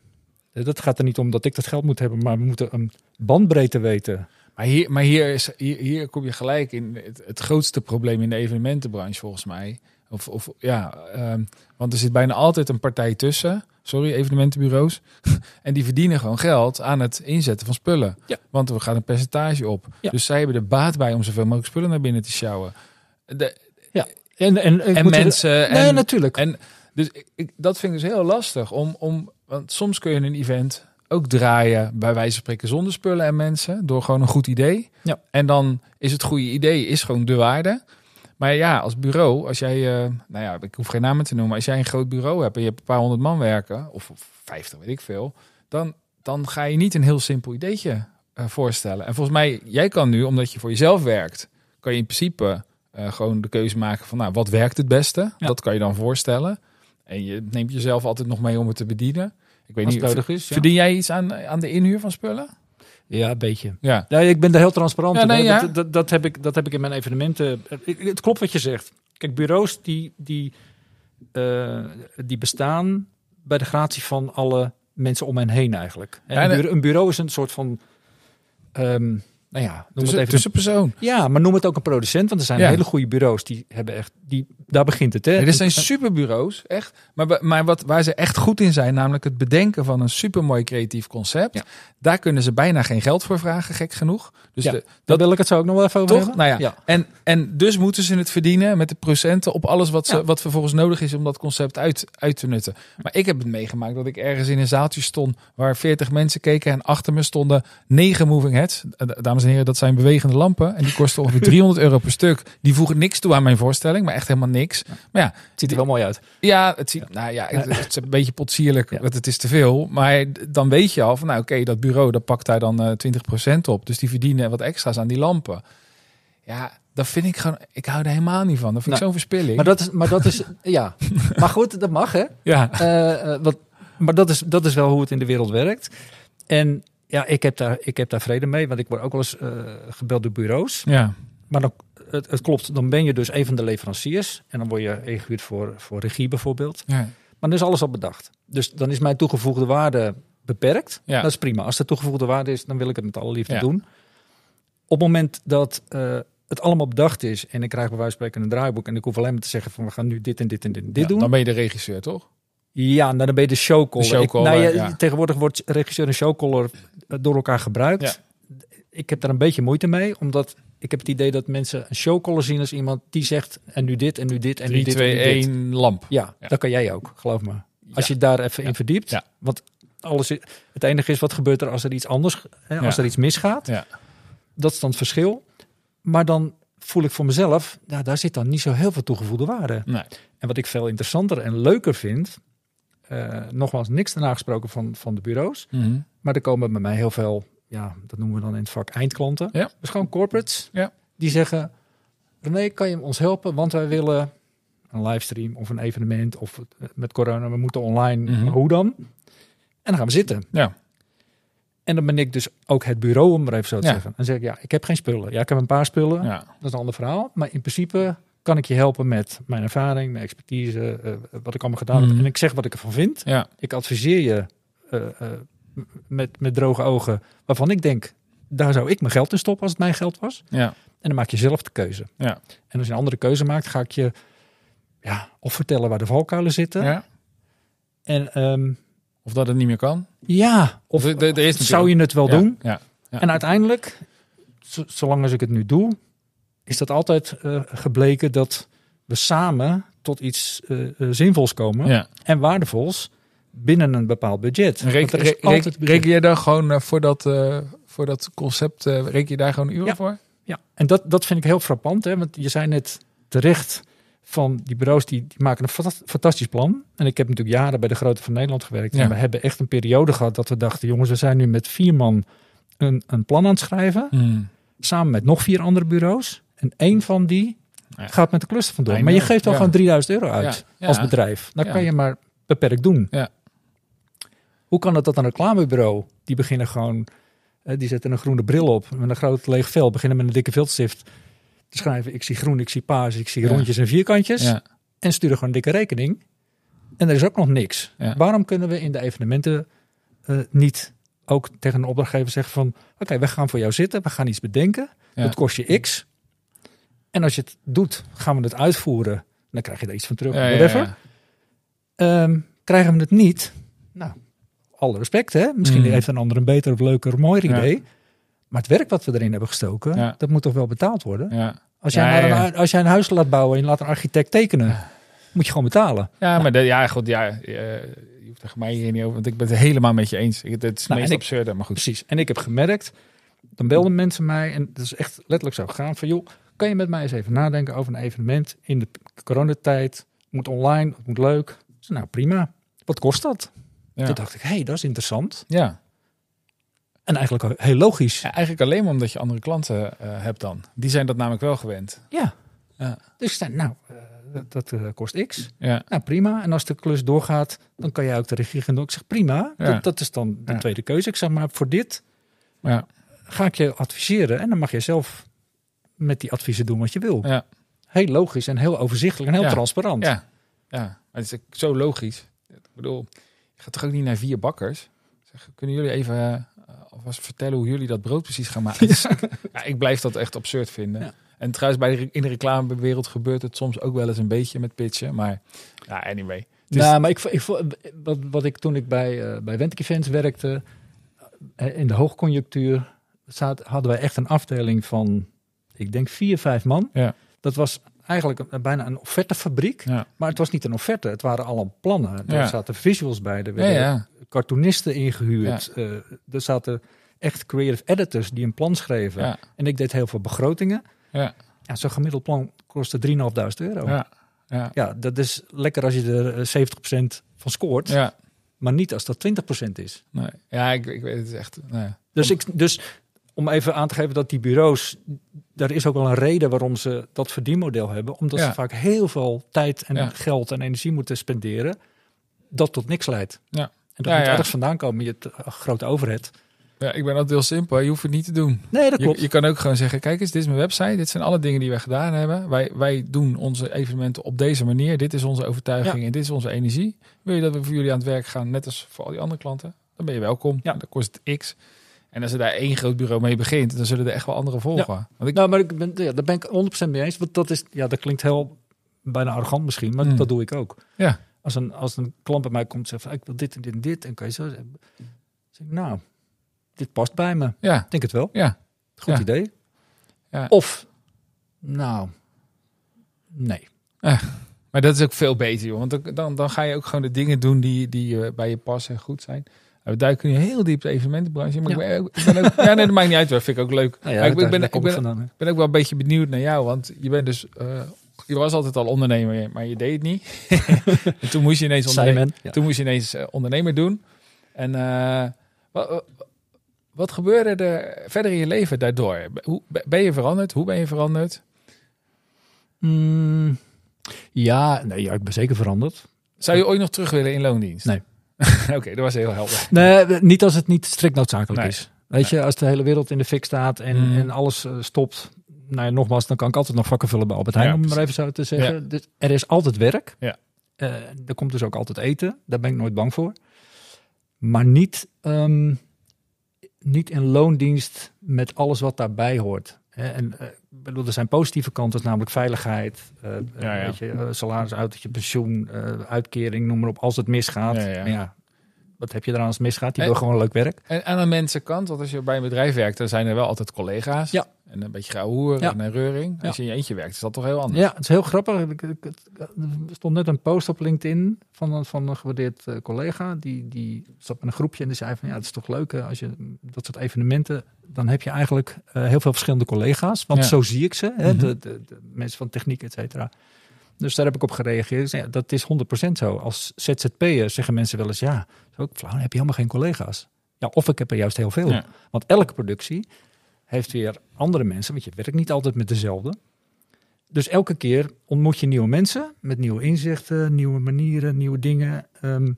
Eh, Dat gaat er niet om dat ik dat geld moet hebben, maar we moeten een bandbreedte weten. Maar, hier, maar hier, is, hier, hier kom je gelijk in het, het grootste probleem in de evenementenbranche volgens mij. Of, of ja, ehm, want er zit bijna altijd een partij tussen. Sorry, evenementenbureaus. en die verdienen gewoon geld aan het inzetten van spullen. Ja. Want er gaat een percentage op. Ja. Dus zij hebben er baat bij om zoveel mogelijk spullen naar binnen te sjouwen. De, En, en, en er- mensen. nee, en, natuurlijk. en dus ik, ik- dat vind ik dus heel lastig. Om, om, want soms kun je een event ook draaien, bij wijze van spreken, zonder spullen en mensen. Door gewoon een goed idee. Ja. En dan is het goede idee is gewoon de waarde. Maar ja, als bureau, als jij, eh, nou ja, ik hoef geen namen te noemen. Als jij een groot bureau hebt en je hebt een paar honderd man werken, of, 50, weet ik veel. Dan, dan ga je niet een heel simpel ideetje eh, voorstellen. En volgens mij, jij kan nu, omdat je voor jezelf werkt, kan je in principe eh, gewoon de keuze maken van, nou, wat werkt het beste? Ja. Dat kan je dan voorstellen. En je neemt jezelf altijd nog mee om het te bedienen. Ik weet Als niet, nodig is. Ja. verdien jij iets aan, aan de inhuur van spullen? ja, een beetje. Ja. Ja, ik ben er heel transparant Ja, nee. Dat, dat, dat, heb ik, dat heb ik in mijn evenementen. Het klopt wat je zegt. Kijk, bureaus die, die, eh, die bestaan bij de gratie van alle mensen om hen heen eigenlijk. En bureau, een bureau is een soort van... ehm, nou ja, noem het Tussen, even tussenpersoon. Ja, maar noem het ook een producent, want er zijn Ja. hele goede bureaus die hebben echt, die, daar begint het. Hè? Nee, dit zijn superbureaus, echt. Maar, maar wat, waar ze echt goed in zijn, namelijk het bedenken van een supermooi creatief concept. Ja. Daar kunnen ze bijna geen geld voor vragen, gek genoeg. Dus Ja, de, Daar dat, wil ik het zo ook nog wel even over toch? hebben. Nou ja. En, en dus moeten ze het verdienen met de procenten op alles wat, ze, wat vervolgens nodig is om dat concept uit, uit te nutten. Maar ik heb het meegemaakt dat ik ergens in een zaaltje stond waar 40 mensen keken en achter me stonden negen moving heads. Eh, Dames en heren, dat zijn bewegende lampen en die kosten ongeveer 300 euro per stuk. Die voegen niks toe aan mijn voorstelling, maar echt helemaal niks. Maar ja, Het ziet er wel mooi uit. ja, het ziet, nou ja, het, het is een beetje potsierlijk, want het is te veel. Maar dan weet je al van, nou oké, dat bureau, dat pakt daar dan eh 20% op. Dus die verdienen wat extra's aan die lampen. Ja, dat vind ik gewoon, ik hou er helemaal niet van. Dat vind ik Nou, zo'n verspilling. Maar dat is, maar dat is ja. Maar goed, dat mag hè. ja, Eh, eh, wat, maar dat is, dat is wel hoe het in de wereld werkt. En ja, ik heb daar, ik heb daar vrede mee, want ik word ook wel eens eh, gebeld door bureaus. ja, Maar dan, het, het klopt, dan ben je dus een van de leveranciers. En dan word je ingehuurd voor, voor regie bijvoorbeeld. ja, Maar dan is alles al bedacht. Dus dan is mijn toegevoegde waarde beperkt. Ja. Dat is prima. Als er toegevoegde waarde is, dan wil ik het met alle liefde Ja. doen. Op het moment dat eh, het allemaal bedacht is en ik krijg bij wijze van spreken een draaiboek en ik hoef alleen maar te zeggen van we gaan nu dit en dit en dit, en dit Ja, doen. Dan ben je de regisseur, toch? Ja, nou, dan ben je de showcaller. De showcaller, Ik- nou, ja. Tegenwoordig wordt regisseur en showcaller eh, door elkaar gebruikt. Ik heb daar een beetje moeite mee, omdat ik heb het idee dat mensen een showcaller zien als iemand die zegt en nu dit en nu dit en nu 3, dit 2, en nu dit. 1, lamp. Ja, dat kan jij ook, geloof me. Als je daar even in verdiept. Ja. Want alles, het enige is, wat gebeurt er als er iets anders, hè, als er iets misgaat? Ja. Dat is dan het verschil. Maar dan voel ik voor mezelf, ja, daar zit dan niet zo heel veel toegevoegde waarde. Nee. En wat ik veel interessanter en leuker vind, eh, nogmaals niks daarna gesproken van, van de bureaus, Mhm. maar er komen bij mij heel veel, ja, dat noemen we dan in het vak eindklanten. Ja. Dus gewoon corporates, Ja. die zeggen, René, kan je ons helpen? Want wij willen een livestream of een evenement of eh, met corona, we moeten online, Mhm. hoe dan? En dan gaan we zitten. Ja. En dan ben ik dus ook het bureau, om maar even zo te Ja. zeggen. Dan zeg ik, ja, ik heb geen spullen. Ja, ik heb een paar spullen. ja. Dat is een ander verhaal. Maar in principe kan ik je helpen met mijn ervaring, mijn expertise, eh, wat ik allemaal gedaan heb. Mhm. En ik zeg wat ik ervan vind. Ja. Ik adviseer je eh, eh, met, met droge ogen, waarvan ik denk, daar zou ik mijn geld in stoppen als het mijn geld was. Ja. En dan maak je zelf de keuze. Ja. En als je een andere keuze maakt, ga ik je ja, of vertellen waar de valkuilen zitten. ja. En ehm, Of dat het niet meer kan. ja, of er is zou je het wel doen? En uiteindelijk, zo- zolang als ik het nu doe, is dat altijd eh, gebleken dat we samen tot iets eh, eh, zinvols komen ja. en waardevols binnen een bepaald budget. Reken, re- budget. reken je daar gewoon voor, dat, voor dat concept, reken je daar gewoon uren Ja. voor? Ja, en dat, dat vind ik heel frappant, hè? want je zei net terecht van die bureaus die, die maken een fanta- fantastisch plan. En ik heb natuurlijk jaren bij de Grote van Nederland gewerkt. Ja. En we hebben echt een periode gehad dat we dachten, jongens, we zijn nu met vier man een, een plan aan het schrijven. Hmm. Samen met nog vier andere bureaus. En één van die Ja. Gaat met de klus er vandoor. Maar je geeft al ja. gewoon 3000 euro uit Ja, als bedrijf. Dan kan je maar beperkt doen. Ja. Hoe kan het dat een reclamebureau, die beginnen gewoon, die zetten een groene bril op met een groot leeg vel, beginnen met een dikke viltstift te schrijven, ik zie groen, ik zie paars, ik zie rondjes en vierkantjes. En sturen gewoon een dikke rekening. En er is ook nog niks. Waarom kunnen we in de evenementen eh, niet ook tegen een opdrachtgever zeggen van... oké, we gaan voor jou zitten, we gaan iets bedenken. Dat kost je x. En als je het doet, gaan we het uitvoeren. Dan krijg je er iets van terug, Ja, whatever. ja. Ehm, krijgen we het niet? Nou, alle respect hè. Misschien Mm. heeft een ander een beter of leuker mooier idee. Maar het werk wat we erin hebben gestoken, dat moet toch wel betaald worden? Ja. Als, jij een, als jij een huis laat bouwen en je laat een architect tekenen, moet je gewoon betalen. Ja, maar de, ja, goed, ja, eh, je hoeft tegen mij hier niet over, want ik ben het helemaal met je eens. Het is Nou, meest ik- absurde, maar goed. Precies. En ik heb gemerkt, dan belden mensen mij en dat is echt letterlijk zo gegaan van joh, kan je met mij eens even nadenken over een evenement in de coronatijd? Het moet online, het moet leuk. Nou prima. Wat kost dat? Ja. Toen dacht ik, hé, hey, dat is interessant. Ja. En eigenlijk heel logisch. Ja, eigenlijk alleen maar omdat je andere klanten eh, hebt dan. Die zijn dat namelijk wel gewend. Ja. Ja. Dus nou, eh, dat, dat eh, kost x. Ja, Nou, prima. En als de klus doorgaat, dan kan jij ook de regie gaan doen. Ik zeg, prima. Ja. Dat, dat is dan de tweede keuze. Ik zeg, maar voor dit ja, ga ik je adviseren. En dan mag je zelf met die adviezen doen wat je wil. ja, Heel logisch en heel overzichtelijk en heel Ja. transparant. ja. ja. Het is zo logisch. Ik bedoel, je gaat toch ook niet naar vier bakkers? Zeg, kunnen jullie even alvast vertellen hoe jullie dat brood precies gaan maken? ja, ik blijf dat echt absurd vinden. En trouwens, bij de, in de reclamewereld gebeurt het soms ook wel eens een beetje met pitchen. Maar ja, anyway. Is- Nou, maar ik, ik, wat, wat ik toen ik bij, eh bij Events werkte, eh, in de hoogconjunctuur, zat, hadden wij echt een afdeling van, ik denk vier, vijf man. Ja. Dat was eigenlijk een- bijna een offertefabriek. ja. Maar het was niet een offerte, het waren allemaal plannen. Er Ja. zaten visuals bij, er werden cartoonisten ingehuurd. eh, er zaten echt creative editors die een plan schreven. En ik deed heel veel begrotingen. Ja. Zo'n gemiddeld plan kostte 3.500 euro. Ja. Ja. Ja, dat is lekker als je er eh, 70% van scoort, Ja. maar niet als dat 20% is. Nee. Ja, ik, ik weet het echt. Nee. Dus, ik, dus om even aan te geven dat die bureaus, daar is ook wel een reden waarom ze dat verdienmodel hebben. Omdat Ja. ze vaak heel veel tijd en Ja. geld en energie moeten spenderen, dat tot niks leidt. Ja. En dat moet ergens vandaan komen, je hebt een grote overheid. Ja, ik ben altijd heel simpel. Je hoeft het niet te doen. Nee, dat Je, klopt. je kan ook gewoon zeggen: kijk eens, dit is mijn website. Dit zijn alle dingen die wij gedaan hebben. Wij, wij doen onze evenementen op deze manier. Dit is onze overtuiging en dit is onze energie. Wil je dat we voor jullie aan het werk gaan, net als voor al die andere klanten? Dan ben je welkom. Ja. Dan kost het x. En als er daar één groot bureau mee begint, dan zullen er echt wel andere volgen. Want ik, Nou, maar ik ben, ja, daar ben ik 100% mee eens. Want dat is, ja, dat klinkt heel bijna arrogant misschien, maar Mm. dat doe ik ook. Ja. Als een, als een klant bij mij komt en zegt, van, ik wil dit en dit en dit, en kan je zo zeggen, nou, dit past bij me. ja, Ik denk het wel. ja, Goed Ja. idee. Ja. Of, nou, nee. maar dat is ook veel beter, joh. Want dan- dan, dan ga je ook gewoon de dingen doen die, die eh, bij je passen en goed zijn. We duiken nu heel diep de evenementenbranche. Maar ik ben, ook- ik ben ook, ja, nee, dat maakt niet uit. Dat vind ik ook leuk. Ja, ik, ben- ik ik vandaan. ook wel een beetje benieuwd naar jou, want je bent dus, eh, je was altijd al ondernemer, maar je deed het niet. en toen moest je ineens, onderne- Simon. Ja. toen moest je ineens eh, ondernemer doen. En eh, wat, wat gebeurde er verder in je leven daardoor? Hoe, ben je veranderd? Hoe ben je veranderd? Mm, ja, nee, ja, ik ben zeker veranderd. Zou je ooit nog terug willen in loondienst? Nee. Oké, dat was heel helder. Nee, niet als het niet strikt noodzakelijk Nee. is. Weet je, als de hele wereld in de fik staat en, Mm. en alles eh, stopt. Nou ja, nogmaals, dan kan ik altijd nog vakken vullen bij Albert Heijn, Ja, om het maar even zo te zeggen. Dus er is altijd werk. Ja. Eh, er komt dus ook altijd eten. Daar ben ik nooit bang voor. Maar niet, ehm, niet in loondienst met alles wat daarbij hoort. En ik bedoel, er zijn positieve kanten, namelijk veiligheid, Ja, ja. Weet je, salaris, autootje, pensioen, eh, uitkering, noem maar op, als het misgaat. Ja, ja. Maar ja, wat heb je eraan als het misgaat? Die Eh, wil gewoon leuk werk. En aan de mensenkant, want als je bij een bedrijf werkt, dan zijn er wel altijd collega's. Ja. En een beetje grauw hoer Ja. en een reuring. Als je in je eentje werkt, is dat toch heel anders. Ja, het is heel grappig. Ik- ik- het- Er stond net een post op LinkedIn van, een- van een gewaardeerd eh, collega. Die, die zat met een groepje en die zei van ja, het is toch leuk als je dat soort evenementen, dan heb je eigenlijk eh, heel veel verschillende collega's. Want Ja. zo zie ik ze, hè, Mhm. de, de, de mensen van techniek, et cetera. Dus daar heb ik op gereageerd. Ja, dat is 100% zo. Als ZZP'er zeggen mensen wel eens, ja, ook flauw, heb je helemaal geen collega's. Ja, of ik heb er juist heel veel. Want elke productie heeft weer andere mensen, want je werkt niet altijd met dezelfde. Dus elke keer ontmoet je nieuwe mensen met nieuwe inzichten, nieuwe manieren, nieuwe dingen. Ehm,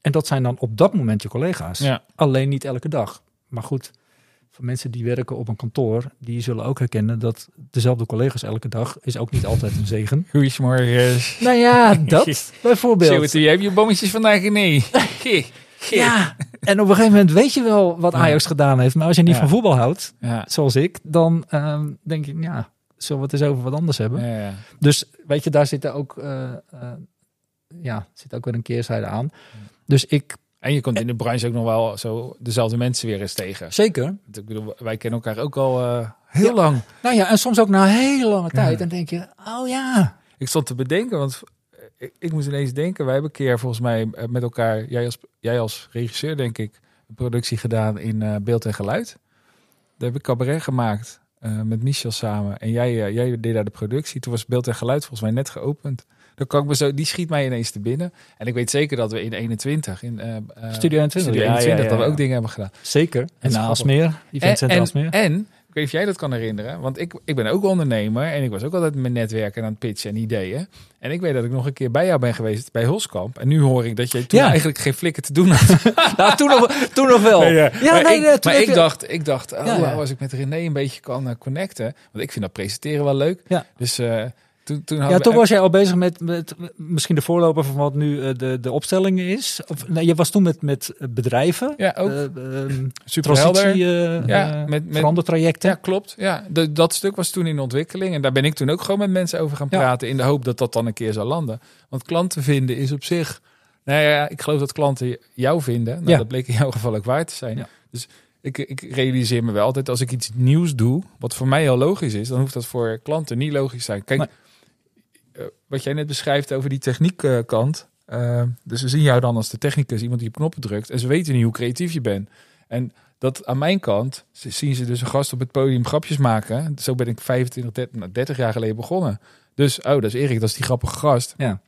en dat zijn dan op dat moment je collega's. Ja. Alleen niet elke dag. Maar goed, voor mensen die werken op een kantoor, die zullen ook herkennen dat dezelfde collega's elke dag is ook niet altijd een zegen. Goedemorgen. Nou ja, dat bijvoorbeeld. Zo, je hebt je bommetjes vandaag nee. Ja, en op een gegeven moment weet je wel wat Ja. Ajax gedaan heeft. Maar als je niet van voetbal houdt, zoals ik, dan ehm, denk je, ja, zullen we het eens over wat anders hebben? Dus weet je, daar zit ook, eh, eh, ja, zit ook weer een keerzijde aan. Dus ik, En je komt in de branche ook nog wel zo dezelfde mensen weer eens tegen. zeker. Ik bedoel, wij kennen elkaar ook al eh, heel Ja. lang. Nou ja, en soms ook na een hele lange tijd. Ja. Dan denk je, oh ja. Ik stond te bedenken, want ik, ik moest ineens denken. Wij hebben een keer volgens mij eh, met elkaar, jij als, jij als regisseur denk ik, een productie gedaan in eh, beeld en geluid. Daar heb ik cabaret gemaakt eh, met Michel samen. En jij, jij deed daar de productie. Toen was beeld en geluid volgens mij net geopend. Dan kan ik me zo, die schiet mij ineens te binnen. En ik weet zeker dat we in 21, in Studio 21, Studio ja, ja, 21, ja, dat we ook dingen hebben gedaan. Zeker. En is na grappig. Alsmeer, Eventcenter en, Alsmeer. en, ik weet niet of jij dat kan herinneren, want ik, ik ben ook ondernemer en ik was ook altijd met netwerken aan het pitchen en ideeën. En ik weet dat ik nog een keer bij jou ben geweest bij Hulskamp. En nu hoor ik dat jij toen Ja. eigenlijk geen flikken te doen had. nou, toen nog, toen nog wel. Nee, ja, maar nee, ik, maar ik dacht, ik dacht oh, als ik met René een beetje kan eh, connecten. Want ik vind dat presenteren wel leuk. Ja. Dus eh, toen, toen Ja, toen was jij al bezig met, met misschien de voorloper van wat nu eh, de, de opstelling is. Of, nee, je was toen met, met bedrijven. Ja, ook super helder. transitie, eh, Ja, met- met- verandertrajecten. Ja, klopt. Ja, de- dat stuk was toen in ontwikkeling. En daar ben ik toen ook gewoon met mensen over gaan Ja. praten. In de hoop dat dat dan een keer zou landen. Want klanten vinden is op zich. Nou ja, ik geloof dat klanten jou vinden. Nou, Ja. Dat bleek in jouw geval ook waar te zijn. Ja. Dus ik, ik realiseer me wel altijd als ik iets nieuws doe. Wat voor mij heel logisch is. Dan hoeft dat voor klanten niet logisch te zijn. Kijk. Wat jij net beschrijft over die techniekkant. eh dus ze zien jou dan als de technicus, iemand die op knoppen drukt. En ze weten niet hoe creatief je bent. En dat aan mijn kant zien ze dus een gast op het podium grapjes maken. Zo ben ik 25, 30, nou, 30 jaar geleden begonnen. Dus, oh, dat is Erik, dat is die grappige gast. Ja.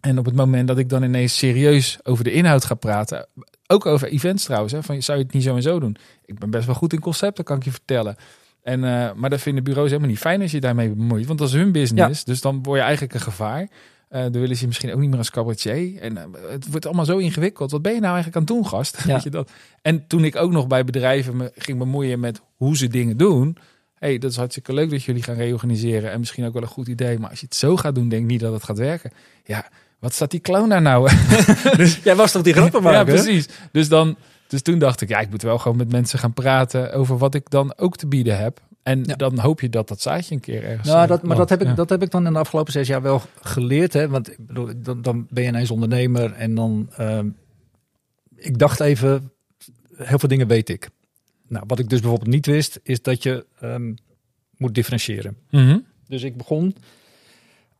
En op het moment dat ik dan ineens serieus over de inhoud ga praten, ook over events trouwens, hè, van zou je het niet zo en zo doen? Ik ben best wel goed in concepten, kan ik je vertellen. En, eh, maar dat vinden bureaus helemaal niet fijn als je daarmee bemoeit, want dat is hun business. Dus dan word je eigenlijk een gevaar. Eh dan willen ze je misschien ook niet meer als cabaretier. En eh, het wordt allemaal zo ingewikkeld. Wat ben je nou eigenlijk aan het doen, gast? Ja. Weet je dat? En toen ik ook nog bij bedrijven me ging bemoeien met hoe ze dingen doen. hey, dat is hartstikke leuk dat jullie gaan reorganiseren. En misschien ook wel een goed idee. Maar als je het zo gaat doen, denk ik niet dat het gaat werken. Ja, wat staat die clown daar nou? Jij was toch die grappen ja, precies. Dus, dan, dus toen dacht ik, ja, ik moet wel gewoon met mensen gaan praten over wat ik dan ook te bieden heb. En Ja. dan hoop je dat dat zaadje een keer ergens. Nou, eh, dat, maar dat landt. heb, ik, Ja. dat heb ik dan in de afgelopen zes jaar wel geleerd. Hè? Want ik bedoel, dan, dan ben je ineens ondernemer en dan... ehm, ik dacht even, heel veel dingen weet ik. Nou, wat ik dus bijvoorbeeld niet wist, is dat je ehm, moet differentiëren. Mhm. Dus ik begon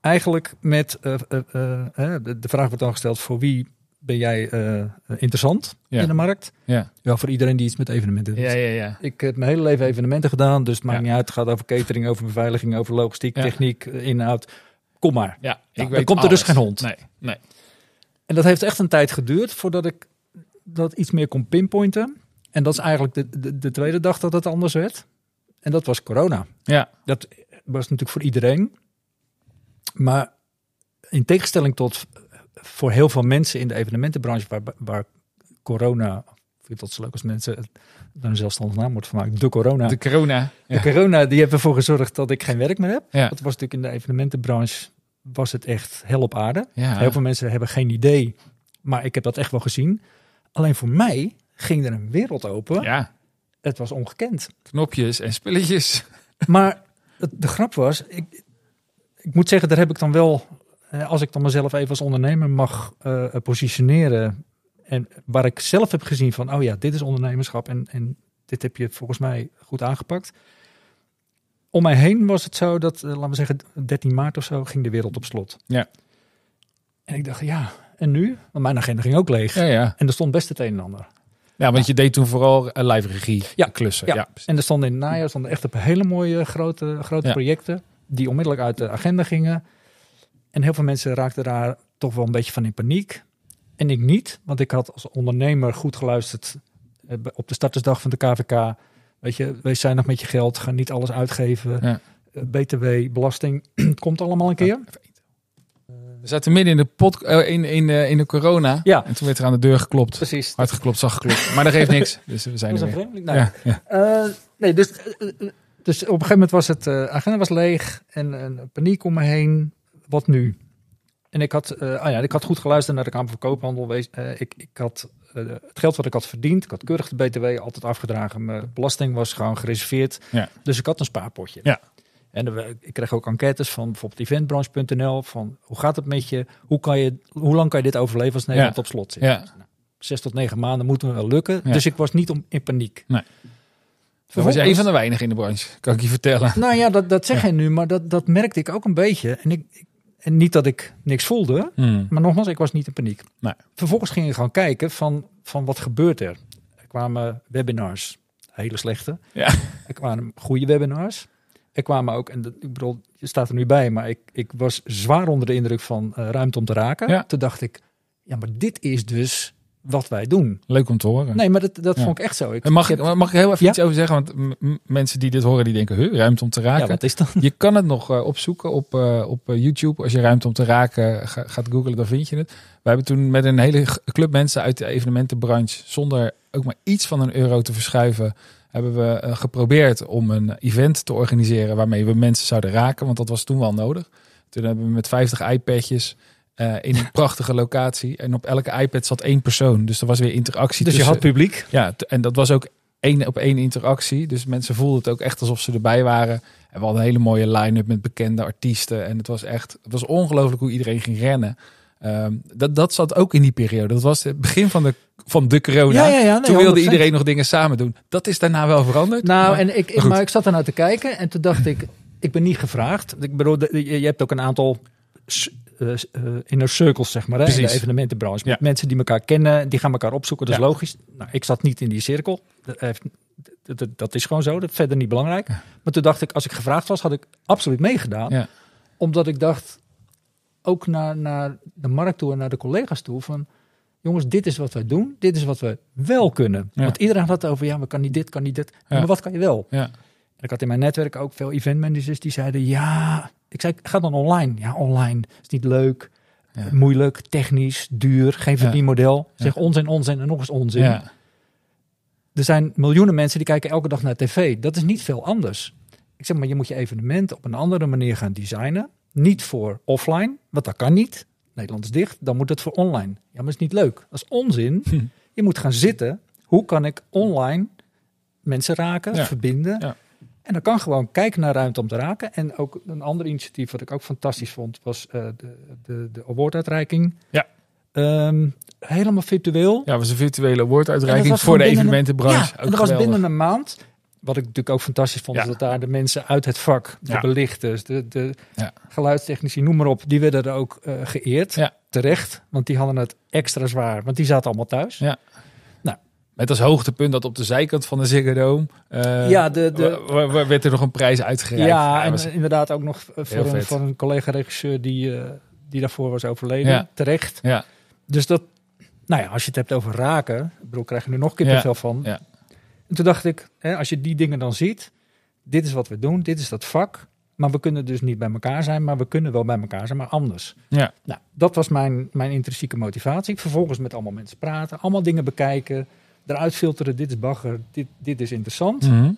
eigenlijk met... eh, eh, eh, de, de vraag wordt dan gesteld, voor wie ben jij eh, interessant Ja. in de markt? Ja. Ja, voor iedereen die iets met evenementen doet. Ja, ja, ja. Ik heb mijn hele leven evenementen gedaan, dus het maakt Ja. niet uit. Het gaat over catering, over beveiliging, over logistiek, techniek, eh, inhoud. Kom maar. Ja, ik dan weet komt er dus geen hond. Nee, nee. En dat heeft echt een tijd geduurd voordat ik dat iets meer kon pinpointen. En dat is eigenlijk de, de, de tweede dag dat het anders werd. En dat was corona. Ja, Dat was natuurlijk voor iedereen. Maar in tegenstelling tot voor heel veel mensen in de evenementenbranche waar, waar corona, ik vind dat zo leuk als mensen er een zelfstandig naam wordt van maken, de corona. de corona. De corona die heeft ervoor gezorgd dat ik geen werk meer heb. Ja. Dat was natuurlijk in de evenementenbranche was het echt hel op aarde. Ja. Heel veel mensen hebben geen idee, maar ik heb dat echt wel gezien. Alleen voor mij ging er een wereld open. ja, Het was ongekend. knopjes en spulletjes. Maar het, de grap was, ik, ik moet zeggen, daar heb ik dan wel, als ik dan mezelf even als ondernemer mag eh, positioneren. En waar ik zelf heb gezien van, oh ja, dit is ondernemerschap en, en dit heb je volgens mij goed aangepakt. Om mij heen was het zo dat, eh, laten we zeggen, 13 maart of zo ging de wereld op slot. Ja. En ik dacht, ja, en nu? Want mijn agenda ging ook leeg. Ja, ja. En er stond best het een en ander. Ja, want je deed toen vooral eh, live regie Ja, klussen. ja. En er stonden in het najaar stonden echt op hele mooie grote, grote projecten. Die onmiddellijk uit de agenda gingen. En heel veel mensen raakten daar toch wel een beetje van in paniek. En ik niet, want ik had als ondernemer goed geluisterd eh, op de startersdag van de KVK. Weet je, wees zijn nog met je geld, ga niet alles uitgeven. Ja. eh, BTW, belasting, het komt allemaal een keer. We zaten midden in de, pod, eh, in, in, eh, in de corona. Ja. En toen werd er aan de deur geklopt. Precies. Hard geklopt, zacht geklopt. Maar dat geeft niks. Dus we zijn er weer. Nou, Ja, ja. Eh, nee, dus, eh, eh, dus op een gegeven moment was het uh, agenda was leeg en, en paniek om me heen. Wat nu? En ik had, uh, ah ja, ik had goed geluisterd naar de Kamer van Koophandel. Uh, ik, ik had uh, het geld wat ik had verdiend, ik had keurig de BTW altijd afgedragen. Mijn belasting was gewoon gereserveerd. Ja. Dus ik had een spaarpotje. Ja. En ik kreeg ook enquêtes van bijvoorbeeld eventbranche.nl van hoe gaat het met je? Hoe, kan je, hoe lang kan je dit overleven als Nederland Ja. op slot zit? Ja. Nou, zes tot negen maanden moeten we wel lukken. Dus ik was niet om, in paniek. Nee. Dat was een van de weinigen in de branche, kan ik je vertellen. Nou ja, dat, dat zeg je nu, maar dat, dat merkte ik ook een beetje. En, ik, ik- en niet dat ik niks voelde, Hmm. maar nogmaals, ik was niet in paniek. Nee. Vervolgens ging ik gewoon kijken van, van wat gebeurt er. Er kwamen webinars, hele slechte. Ja. Er kwamen goede webinars. Er kwamen ook, en dat, ik bedoel, je staat er nu bij, maar ik, ik was zwaar onder de indruk van eh, ruimte om te raken. Ja. Toen dacht ik, ja, maar dit is dus wat wij doen. Leuk om te horen. Nee, maar dat, dat Ja. vond ik echt zo. Ik, mag, ik heb- mag ik heel even Ja? iets over zeggen? Want mensen die dit horen, die denken, huh, ruimte om te raken. ja, wat is dan? Je kan het nog eh, opzoeken op, eh, op eh, YouTube. Als je ruimte om te raken ga- gaat googlen, dan vind je het. We hebben toen met een hele club mensen uit de evenementenbranche, zonder ook maar iets van een euro te verschuiven, hebben we geprobeerd om een event te organiseren waarmee we mensen zouden raken. Want dat was toen wel nodig. Toen hebben we met 50 iPadjes eh, in een prachtige locatie. En op elke iPad zat één persoon. Dus er was weer interactie Dus je had publiek. Ja, en dat was ook één op één interactie. Dus mensen voelden het ook echt alsof ze erbij waren. En we hadden een hele mooie line-up met bekende artiesten. En het was echt, het was ongelooflijk hoe iedereen ging rennen. Ehm, dat, dat zat ook in die periode. Dat was het begin van de, van de corona. Ja, ja, ja. nee, Toen wilde 100%. iedereen nog dingen samen doen. Dat is daarna wel veranderd. Nou, Maar- en ik, maar ik zat er nou te kijken en toen dacht ik, ik ben niet gevraagd. Ik bedoel, je hebt ook een aantal s- eh, eh, inner circles, zeg maar, hè, in de evenementenbranche. Met Ja. mensen die elkaar kennen, die gaan elkaar opzoeken. Dat is logisch. Nou, ik zat niet in die cirkel. Dat, heeft, dat, is gewoon zo. Dat verder niet belangrijk. Maar toen dacht ik, als ik gevraagd was, had ik absoluut meegedaan. Omdat ik dacht, ook naar, naar de markt toe en naar de collega's toe, van... Jongens, dit is wat wij doen. Dit is wat we wel kunnen. Ja. Want iedereen had het over, ja, we kan niet dit, kan niet dit. Ja. Maar wat kan je wel? Ja. En ik had in mijn netwerk ook veel eventmanagers die zeiden: Ja, ik zei, ga dan online. Ja, online is niet leuk, Ja. moeilijk, technisch, duur, geen Ja. verdienmodel. Ja. Zeg onzin, onzin en nog eens onzin. Er zijn miljoenen mensen die kijken elke dag naar tv. Dat is niet veel anders. Ik zeg maar, je moet je evenement op een andere manier gaan designen. Niet voor offline, want dat kan niet. Nederland is dicht, dan moet het voor online. Ja, maar dat is niet leuk. Dat is onzin. Hm. Je moet gaan zitten. Hoe kan ik online mensen raken, Ja. verbinden? En dan kan gewoon kijken naar ruimte om te raken. En ook een ander initiatief wat ik ook fantastisch vond, was eh, de, de, de awarduitreiking. Ja. Ehm, helemaal virtueel. ja, was een virtuele was voor de een- evenementenbranche. Ja, en dat was binnen een maand. Wat ik natuurlijk ook fantastisch vond, Ja. dat daar de mensen uit het vak, de Ja. belichters, de, de Ja. geluidstechnici, noem maar op, die werden er ook eh, geëerd. Terecht, want die hadden het extra zwaar, want die zaten allemaal thuis. Ja. Met als hoogtepunt dat op de zijkant van de Ziggo Dome... eh, Ja, de- de- werd er nog een prijs uitgereikt. Ja, en was- inderdaad ook nog voor een, voor een collega-regisseur die, eh, die daarvoor was overleden. Ja. Terecht. ja, Dus dat, nou ja, als je het hebt over raken, ik bedoel, krijg je er nog kippenvel van. ja. En toen dacht ik, hè, als je die dingen dan ziet, dit is wat we doen, dit is dat vak. Maar we kunnen dus niet bij elkaar zijn, maar we kunnen wel bij elkaar zijn, maar anders. Ja. Nou, dat was mijn, mijn intrinsieke motivatie. Vervolgens met allemaal mensen praten, allemaal dingen bekijken, eruit filteren, dit is bagger, dit, dit is interessant. Mhm.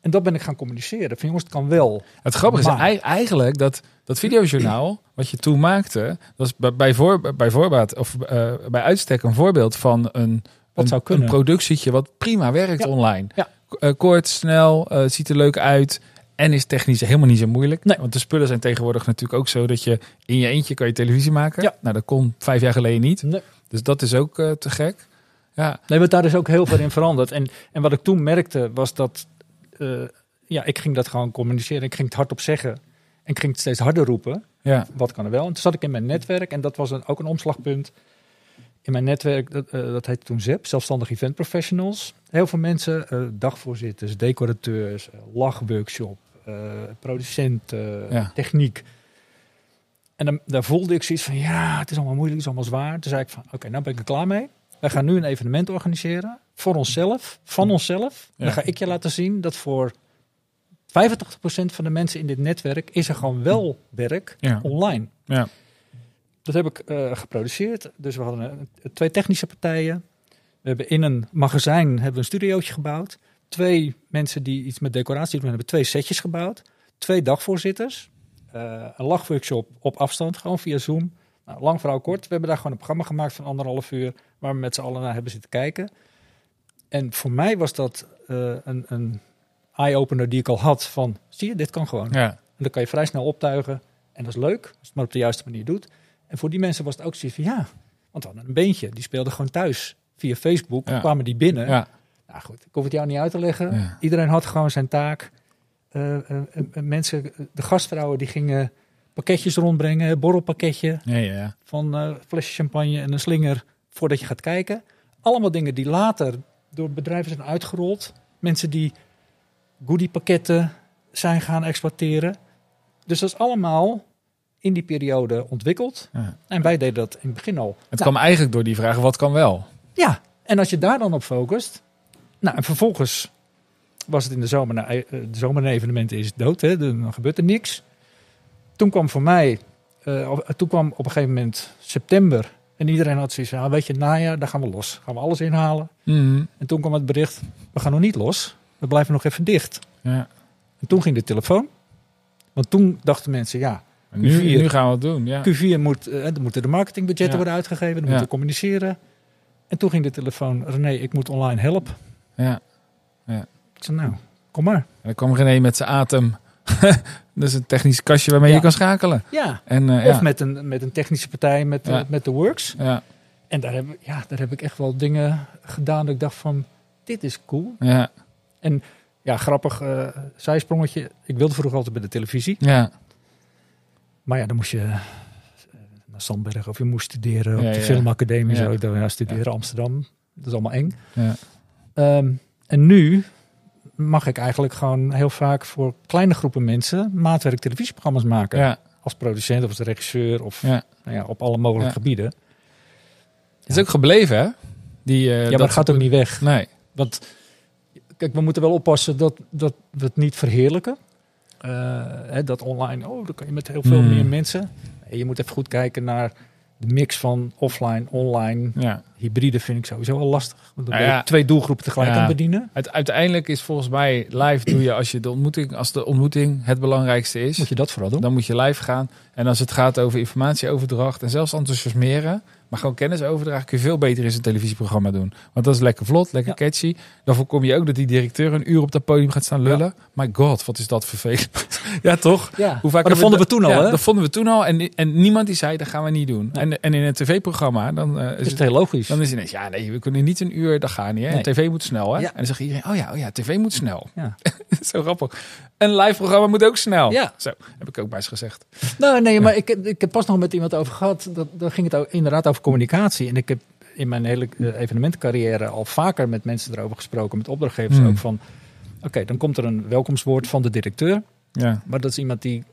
En dat ben ik gaan communiceren. Van jongens, het kan wel. Het grappige is Maar- eigenlijk dat dat videojournaal wat je toen maakte, was bij, bij, voor, bij voorbaat of eh, bij uitstek een voorbeeld van een, een, zou een kunnen. productietje wat prima werkt Ja. online. Ja. Eh, kort, snel, eh, ziet er leuk uit en is technisch helemaal niet zo moeilijk. Nee. Want de spullen zijn tegenwoordig natuurlijk ook zo dat je in je eentje kan je televisie maken. Ja. Nou, dat kon vijf jaar geleden niet. Nee. Dus dat is ook te gek. Ja, Nee, want daar is ook heel veel in veranderd. En, en wat ik toen merkte was dat, eh, ja, ik ging dat gewoon communiceren. Ik ging het hardop zeggen. En ik ging het steeds harder roepen. ja, Wat kan er wel? En toen zat ik in mijn netwerk. En dat was een, ook een omslagpunt. In mijn netwerk, dat, eh, dat heette toen ZEP, Zelfstandig Event Professionals. Heel veel mensen, eh, dagvoorzitters, decorateurs, eh, lachworkshop, eh, producenten, Ja. techniek. En dan, daar voelde ik zoiets van, ja, het is allemaal moeilijk, het is allemaal zwaar. Toen zei ik van, oké, nou ben ik er klaar mee. Wij gaan nu een evenement organiseren, voor onszelf, van onszelf. Ja. Dan ga ik je laten zien dat voor 85% van de mensen in dit netwerk is er gewoon wel werk Ja. online. Ja. Dat heb ik eh, geproduceerd. Dus we hadden twee technische partijen. We hebben in een magazijn hebben we een studiootje gebouwd. Twee mensen die iets met decoratie doen, hebben twee setjes gebouwd. Twee dagvoorzitters. eh, een lachworkshop op afstand, gewoon via Zoom. Nou, lang verhaal kort. We hebben daar gewoon een programma gemaakt van anderhalf uur, waar we met z'n allen naar hebben zitten kijken. En voor mij was dat eh, een, een eye-opener die ik al had van, zie je, dit kan gewoon. Ja. En dan kan je vrij snel optuigen. En dat is leuk, als je het maar op de juiste manier doet. En voor die mensen was het ook zoiets van, ja, want hadden een beentje. Die speelde gewoon thuis. Via Facebook Ja. kwamen die binnen. Ja. Nou goed, ik hoef het jou niet uit te leggen. Ja. Iedereen had gewoon zijn taak. Eh, eh, mensen, de gastvrouwen die gingen pakketjes rondbrengen. Borrelpakketje Ja, ja, ja. van flesje champagne en een slinger voordat je gaat kijken. Allemaal dingen die later door bedrijven zijn uitgerold. Mensen die goodiepakketten zijn gaan exploiteren. Dus dat is allemaal in die periode ontwikkeld. Ja. En wij deden dat in het begin al. Het Nou, kwam eigenlijk door die vraag, wat kan wel? ja, en als je daar dan op focust. Nou, en vervolgens was het in de zomer. Nou, eh, de zomerevenementen is dood, hè? Dan gebeurt er niks. Toen kwam voor mij, eh, of- toen kwam op een gegeven moment september. En iedereen had zoiets van, ah, weet je, het najaar, daar gaan we los. Gaan we alles inhalen. Mhm. En toen kwam het bericht, we gaan nog niet los. We blijven nog even dicht. Ja. En toen ging de telefoon. Want toen dachten mensen, ja, Nu, Q4. nu gaan we het doen, ja. Q4 moet, eh, er moeten de marketingbudgetten Ja. worden uitgegeven. Dan Ja. moeten we communiceren. En toen ging de telefoon, René, ik moet online helpen. ja. Ik zei, nou, kom maar. En dan kwam René met zijn atem. dat is een technisch kastje waarmee Ja. je kan schakelen. Ja. En, eh, Of ja. met, een, met een technische partij, met, eh, met de Works. Ja, En daar heb, ik- ja, daar heb ik echt wel dingen gedaan dat ik dacht van, dit is cool. ja, Ja, grappig eh zijsprongetje. Ik wilde vroeger altijd bij de televisie. ja. Maar ja, dan moest je naar Sandberg of je moest studeren op de filmacademie. Zo. Ik dacht, ja, studeren Amsterdam. Dat is allemaal eng. ja. Ehm, en nu mag ik eigenlijk gewoon heel vaak voor kleine groepen mensen maatwerk televisieprogramma's maken. ja. Als producent of als regisseur of Ja. nou ja, op alle mogelijke gebieden. Het is ook gebleven, hè? Die, eh, ja, maar dat gaat ook niet weg. Nee. Want kijk, we moeten wel oppassen dat, dat we het niet verheerlijken. Eh, hè, dat online, oh, dan kan je met heel veel Hmm. meer mensen. Nee, je moet even goed kijken naar de mix van offline, online. Ja. Hybride vind ik sowieso wel lastig. Want dan Nou ja. twee doelgroepen tegelijk Ja. aan bedienen. Het, uiteindelijk is volgens mij live doe je als je de ontmoeting, als de ontmoeting het belangrijkste is. Moet je dat vooral doen? Dan moet je live gaan. En als het gaat over informatieoverdracht en zelfs enthousiasmeren, maar gewoon kennis overdragen, kun je veel beter in zo'n televisieprogramma doen. Want dat is lekker vlot, lekker Ja. catchy. Dan voorkom je ook dat die directeur een uur op dat podium gaat staan lullen. My god, wat is dat vervelend. ja, toch? Ja, Hoe vaak maar dat vonden we toen al, hè? Dat vonden we toen al. En, en niemand die zei, dat gaan we niet doen. Nee. En, en in een tv-programma, dan, eh, Dat is is het, heel logisch. dan is het ineens, ja nee, we kunnen niet een uur, dat gaat niet. Hè? Nee. tv moet snel, hè? Ja. En dan zegt iedereen, oh ja, oh ja, tv moet snel. Ja. Zo grappig. Een live programma moet ook snel. Ja. Zo, heb ik ook bij ze gezegd. Nou, nee, maar ik, ik heb pas nog met iemand over gehad. Dat, dan ging het ook inderdaad over communicatie. En ik heb in mijn hele eh, evenementencarrière al vaker met mensen erover gesproken, met opdrachtgevers Hmm. ook van. Oké, dan komt er een welkomstwoord van de directeur. Ja. Maar dat is iemand die,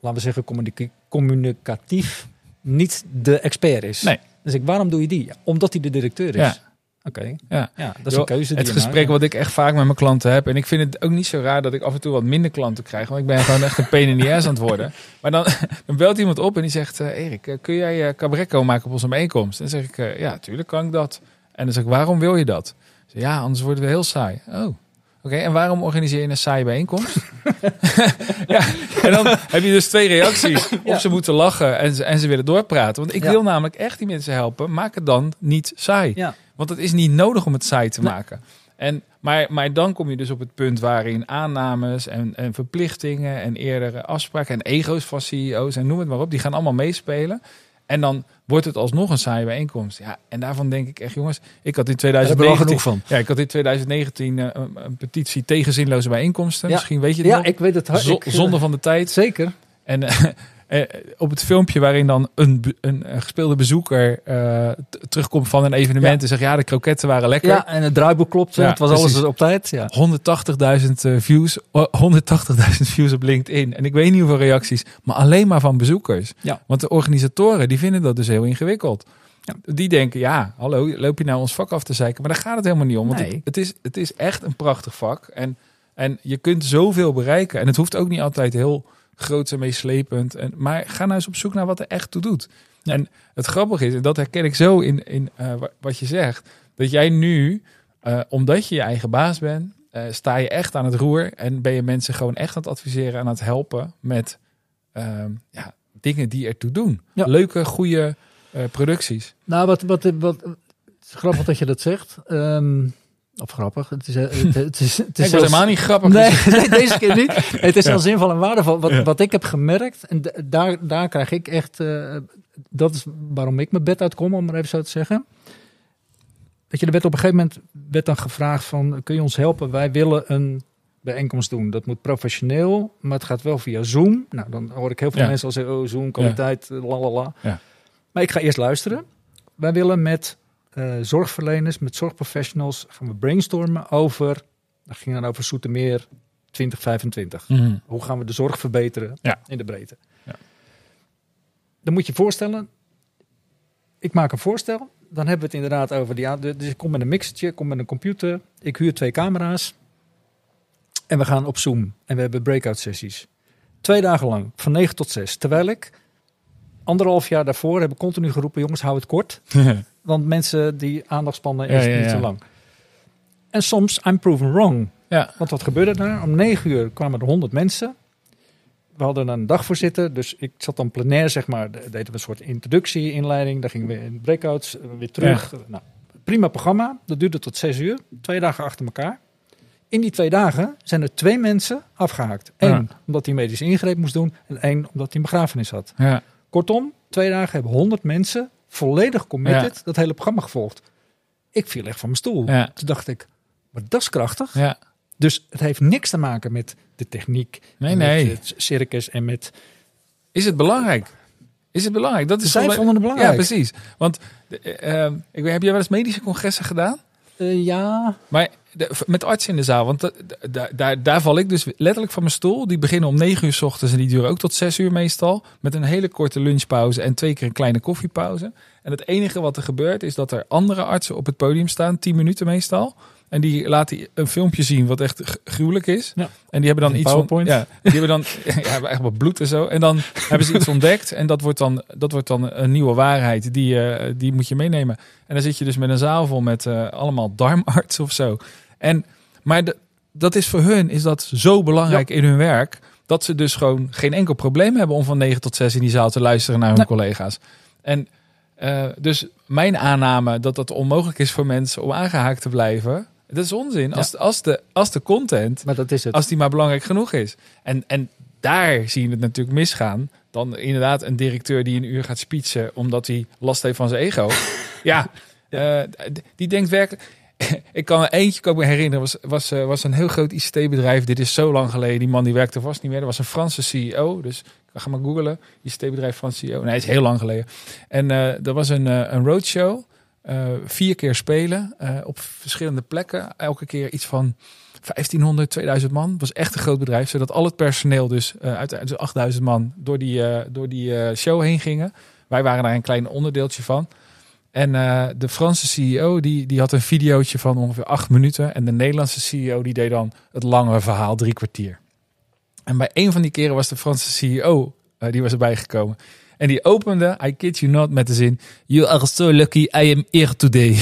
laten we zeggen, communica- communicatief niet de expert is. Nee. Dus ik, waarom doe je die? Omdat hij de directeur is. Ja. Oké, Ja. ja, dat is een keuze. die Het gesprek maakt. wat ik echt vaak met mijn klanten heb. En ik vind het ook niet zo raar dat ik af en toe wat minder klanten krijg. Want ik ben gewoon echt een pain in the ass aan het worden. Maar dan, dan belt iemand op en die zegt... eh, Erik, eh, kun jij eh cabaret komen maken op onze bijeenkomst? En dan zeg ik, eh, ja, tuurlijk kan ik dat. En dan zeg ik, waarom wil je dat? Ze, ja, anders worden we heel saai. Oh, oké. En waarom organiseer je een saaie bijeenkomst? ja, en dan heb je dus twee reacties. Ja. Of ze moeten lachen en ze, en ze willen doorpraten. Want ik Ja. wil namelijk echt die mensen helpen. Maak het dan niet saai. Ja. Want het is niet nodig om het saai te maken. En, maar, maar dan kom je dus op het punt waarin aannames en, en verplichtingen en eerdere afspraken en ego's van CEO's en noem het maar op, die gaan allemaal meespelen. En dan wordt het alsnog een saaie bijeenkomst. Ja, en daarvan denk ik echt, jongens, ik had in Daar hebben we al 2019, genoeg van. ja, ik had in 2019 eh, een, petitie tegen zinloze bijeenkomsten. Ja. Misschien weet je het Ja, nog. ik weet het. Zo- ik- zonde van de tijd. Zeker. En eh, op het filmpje waarin dan een, een, eh, gespeelde bezoeker eh, terugkomt van een evenement Ja. en zegt ja, de kroketten waren lekker. Ja, en het draaiboek klopt. Ja, het was alles op tijd. Ja. 180.000 eh, views, oh, 180.000 views op LinkedIn. En ik weet niet hoeveel reacties, maar alleen maar van bezoekers. Ja. Want de organisatoren, die vinden dat dus heel ingewikkeld. Die denken, ja, hallo, loop je nou ons vak af te zeiken? Maar daar gaat het helemaal niet om. Want Nee. het, het, is, het is echt een prachtig vak. En En je kunt zoveel bereiken. En het hoeft ook niet altijd heel groot en meeslepend. En, maar ga nou eens op zoek naar wat er echt toe doet. Ja. En het grappige is, en dat herken ik zo in, in eh, wa- wat je zegt, dat jij nu, eh, omdat je je eigen baas bent, eh, sta je echt aan het roer en ben je mensen gewoon echt aan het adviseren en aan het helpen met ehm, ja, dingen die ertoe doen. Ja. Leuke, goede producties. Nou, wat, wat, wat, het is grappig dat je dat zegt. Ehm, of grappig. Het is, eh, het, het is, het is ik was zelfs- helemaal niet grappig. Nee, nee, deze keer niet. Het is Ja. wel zinvol en waardevol. Wat, Ja. wat ik heb gemerkt, en daar, daar krijg ik echt... eh, dat is waarom ik mijn bed uitkom, om maar even zo te zeggen. Weet je, er werd op een gegeven moment werd dan gevraagd van... kun je ons helpen? Wij willen een bijeenkomst doen. Dat moet professioneel, maar het gaat wel via Zoom. Nou, dan hoor ik heel veel Ja. mensen al zeggen... oh, Zoom, kwaliteit, la la la. Ja. Maar ik ga eerst luisteren. Wij willen met eh, zorgverleners, met zorgprofessionals... gaan we brainstormen over... dat ging dan over Soetermeer 2025. Mhm. Hoe gaan we de zorg verbeteren Ja. in de breedte? Ja. Dan moet je voorstellen, ik maak een voorstel. Dan hebben we het inderdaad over die. Dus ik kom met een mixertje, ik kom met een computer. Ik huur twee camera's. En we gaan op Zoom. En we hebben breakout sessies. Twee dagen lang, van 9 tot 6. Terwijl ik anderhalf jaar daarvoor heb ik continu geroepen: jongens, hou het kort. Want mensen die aandachtspannen is Ja, niet zo lang. En soms, I'm proven wrong. ja. Want wat gebeurde daar? Om negen uur kwamen er honderd mensen. We hadden een dagvoorzitter, dus ik zat dan plenair, zeg maar. de- Deden we een soort introductie, inleiding. Daar gingen we in breakouts, eh, weer terug. Nou, prima programma. Dat duurde tot zes uur. Twee dagen achter elkaar. In die twee dagen zijn er twee mensen afgehaakt. Eén, Ja. omdat hij medische ingreep moest doen. En één, omdat hij een begrafenis had. Ja. Kortom, twee dagen hebben honderd mensen volledig committed dat hele programma gevolgd. Ik viel echt van mijn stoel. Ja. Toen dacht ik, maar dat is krachtig. ja. Dus het heeft niks te maken met de techniek. Nee, nee. Met het circus en met... Is het belangrijk? Is het belangrijk? Dat is Zij vonden het belangrijk. Ja, precies. Want eh, eh, ik weet, heb jij wel eens medische congressen gedaan? Eh, ja, Maar de- met artsen in de zaal, want da- da- daar, daar val ik dus letterlijk van mijn stoel. Die beginnen om 9 uur s ochtends en die duren ook tot 6 uur meestal. Met een hele korte lunchpauze en twee keer een kleine koffiepauze. En het enige wat er gebeurt is dat er andere artsen op het podium staan, 10 minuten meestal. En die laten een filmpje zien wat echt gruwelijk is. Ja. En die hebben dan iets van, PowerPoint. ja, die hebben dan ja, echt wat bloed en zo. En dan hebben ze iets ontdekt en dat wordt dan, dat wordt dan een nieuwe waarheid. Die, eh, die moet je meenemen. En dan zit je dus met een zaal vol met eh, allemaal darmartsen of zo. En, maar de- dat is voor hun is dat zo belangrijk in hun werk. Dat ze dus gewoon geen enkel probleem hebben om van 9 tot 6 in die zaal te luisteren naar hun Nee. collega's. En eh, dus mijn aanname dat het onmogelijk is voor mensen om aangehaakt te blijven. Dat is onzin. Als, als, de, als de content, maar dat is het. als die maar belangrijk genoeg is. En, en daar zie je het natuurlijk misgaan. Dan inderdaad een directeur die een uur gaat speechen omdat hij last heeft van zijn ego. ja, eh, die denkt werkelijk... Ik kan er eentje ik me herinneren, was, was, eh, was een heel groot ICT-bedrijf. Dit is zo lang geleden. Die man die werkte vast niet meer. Dat was een Franse CEO. Dus ga maar googlen. ICT-bedrijf Franse CEO. Nee, het is heel lang geleden. En eh er was een, eh, een roadshow. vier keer spelen op verschillende plekken. Elke keer iets van 1500, 2000 man. Het was echt een groot bedrijf. Zodat al het personeel, dus eh uiteindelijk 8000 man, door die, door die show heen gingen. Wij waren daar een klein onderdeeltje van. En eh, de Franse CEO die, die had een videootje van ongeveer acht minuten. En de Nederlandse CEO die deed dan het lange verhaal, drie kwartier. En bij een van die keren was de Franse CEO, eh, die was erbij gekomen. En die opende, I kid you not, met de zin... You are so lucky, I am here today.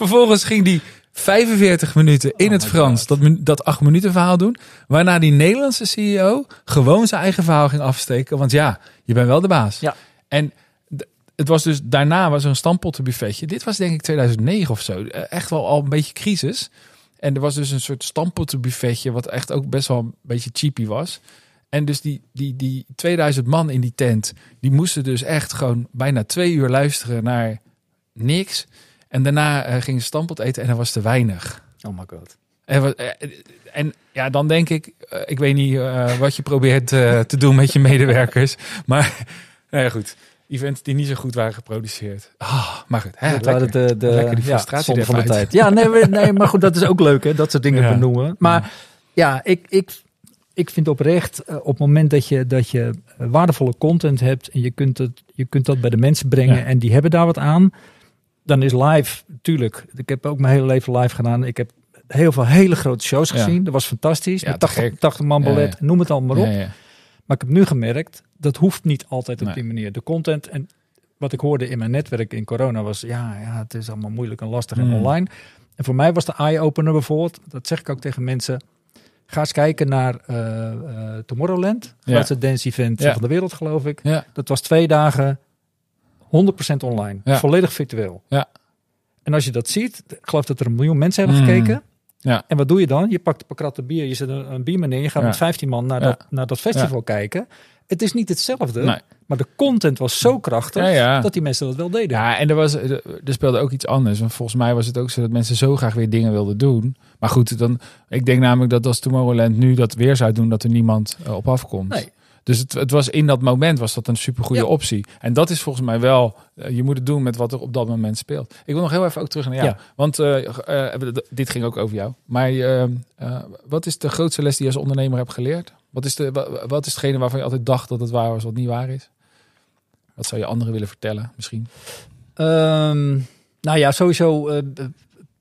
Vervolgens ging die 45 minuten in Oh het Frans God. dat, dat acht minuten verhaal doen. Waarna die Nederlandse CEO gewoon zijn eigen verhaal ging afsteken. Want ja, je bent wel de baas. Ja. En het was dus daarna was er een stampottenbuffetje. Dit was denk ik 2009 of zo. Eh, Echt wel al een beetje crisis. En er was dus een soort stampottenbuffetje wat echt ook best wel een beetje cheapy was. En dus die, die, die 2000 man in die tent, die moesten dus echt gewoon bijna twee uur luisteren naar niks. En daarna eh, gingen ze stampot eten en dat was te weinig. Oh my god. En, eh, en ja, dan denk ik, ik weet niet wat je probeert te doen met je medewerkers. Maar nou ja, goed. Events die niet zo goed waren geproduceerd. Ah, maar goed. Hè, Dat lekker. waren de, de, Lekker die frustratie van de tijd. Ja, nee, nee, maar goed, dat is ook leuk, hè? Dat soort dingen Ja. benoemen. Maar ja, ik, ik, ik vind oprecht, eh, op het moment dat je, dat je eh, waardevolle content hebt en je kunt, het, je kunt dat bij de mensen brengen Ja. en die hebben daar wat aan, dan is live, tuurlijk. Ik heb ook mijn hele leven live gedaan. Ik heb heel veel hele grote shows Ja. gezien. Dat was fantastisch. Ja, met te 80, gek. 80 man ballet, noem het allemaal maar op. Maar ik heb nu gemerkt, dat hoeft niet altijd op Nee. die manier. De content en wat ik hoorde in mijn netwerk in corona was, ja, ja het is allemaal moeilijk en lastig en Mm. online. En voor mij was de eye-opener bijvoorbeeld, dat zeg ik ook tegen mensen, ga eens kijken naar eh, eh, Tomorrowland. Ja. grootste dance event Ja. van de wereld, geloof ik. Ja. Dat was twee dagen 100% online, volledig virtueel. Ja. En als je dat ziet, ik geloof dat er een miljoen mensen hebben Mm. gekeken. Ja. En wat doe je dan? Je pakt een paar kratten bier, je zet een, een bierman in, je gaat Ja. met 15 man naar, Ja. dat, naar dat festival kijken. Het is niet hetzelfde, Nee. maar de content was zo krachtig dat die mensen dat wel deden. Ja, en er, was, er er speelde ook iets anders. Want volgens mij was het ook zo dat mensen zo graag weer dingen wilden doen. Maar goed, dan, ik denk namelijk dat als Tomorrowland nu dat weer zou doen, dat er niemand eh, op afkomt. Nee. Dus het, het was in dat moment was dat een supergoeie Ja. optie. En dat is volgens mij wel, eh, je moet het doen met wat er op dat moment speelt. Ik wil nog heel even ook terug naar jou. Ja. Want eh, eh, dit ging ook over jou. Maar wat is de grootste les die je als ondernemer hebt geleerd? Wat is, de, wa- wat is hetgene waarvan je altijd dacht dat het waar was, wat niet waar is? Wat zou je anderen willen vertellen misschien? Ehm, nou ja, sowieso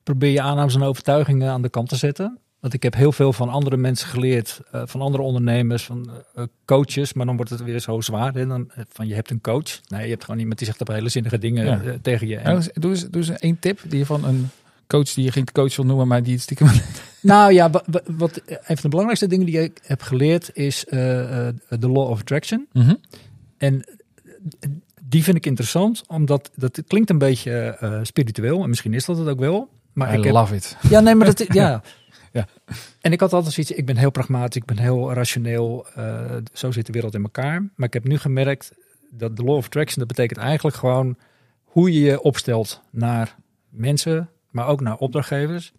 probeer je aannames en overtuigingen aan de kant te zetten. Want ik heb heel veel van andere mensen geleerd, eh, van andere ondernemers, van eh, coaches. Maar dan wordt het weer zo zwaar. Hè? Dan, eh, van je hebt een coach. Nee, je hebt gewoon iemand die zegt op hele zinnige dingen Ja. tegen je. En- Ja, doe, eens, doe eens één tip die je van een coach die je geen coach wil noemen, maar die het stiekem. Nou ja, wa- wa- wat, een van de belangrijkste dingen die ik heb geleerd is de law of attraction. Mhm. En die vind ik interessant, omdat dat klinkt een beetje spiritueel. En misschien is dat het ook wel. Maar I ik heb, love it. ja, nee, maar dat, ja. Ja. En ik had altijd zoiets, ik ben heel pragmatisch, ik ben heel rationeel. eh, zo zit de wereld in elkaar. Maar ik heb nu gemerkt dat de law of attraction, dat betekent eigenlijk gewoon hoe je je opstelt naar mensen, maar ook naar opdrachtgevers.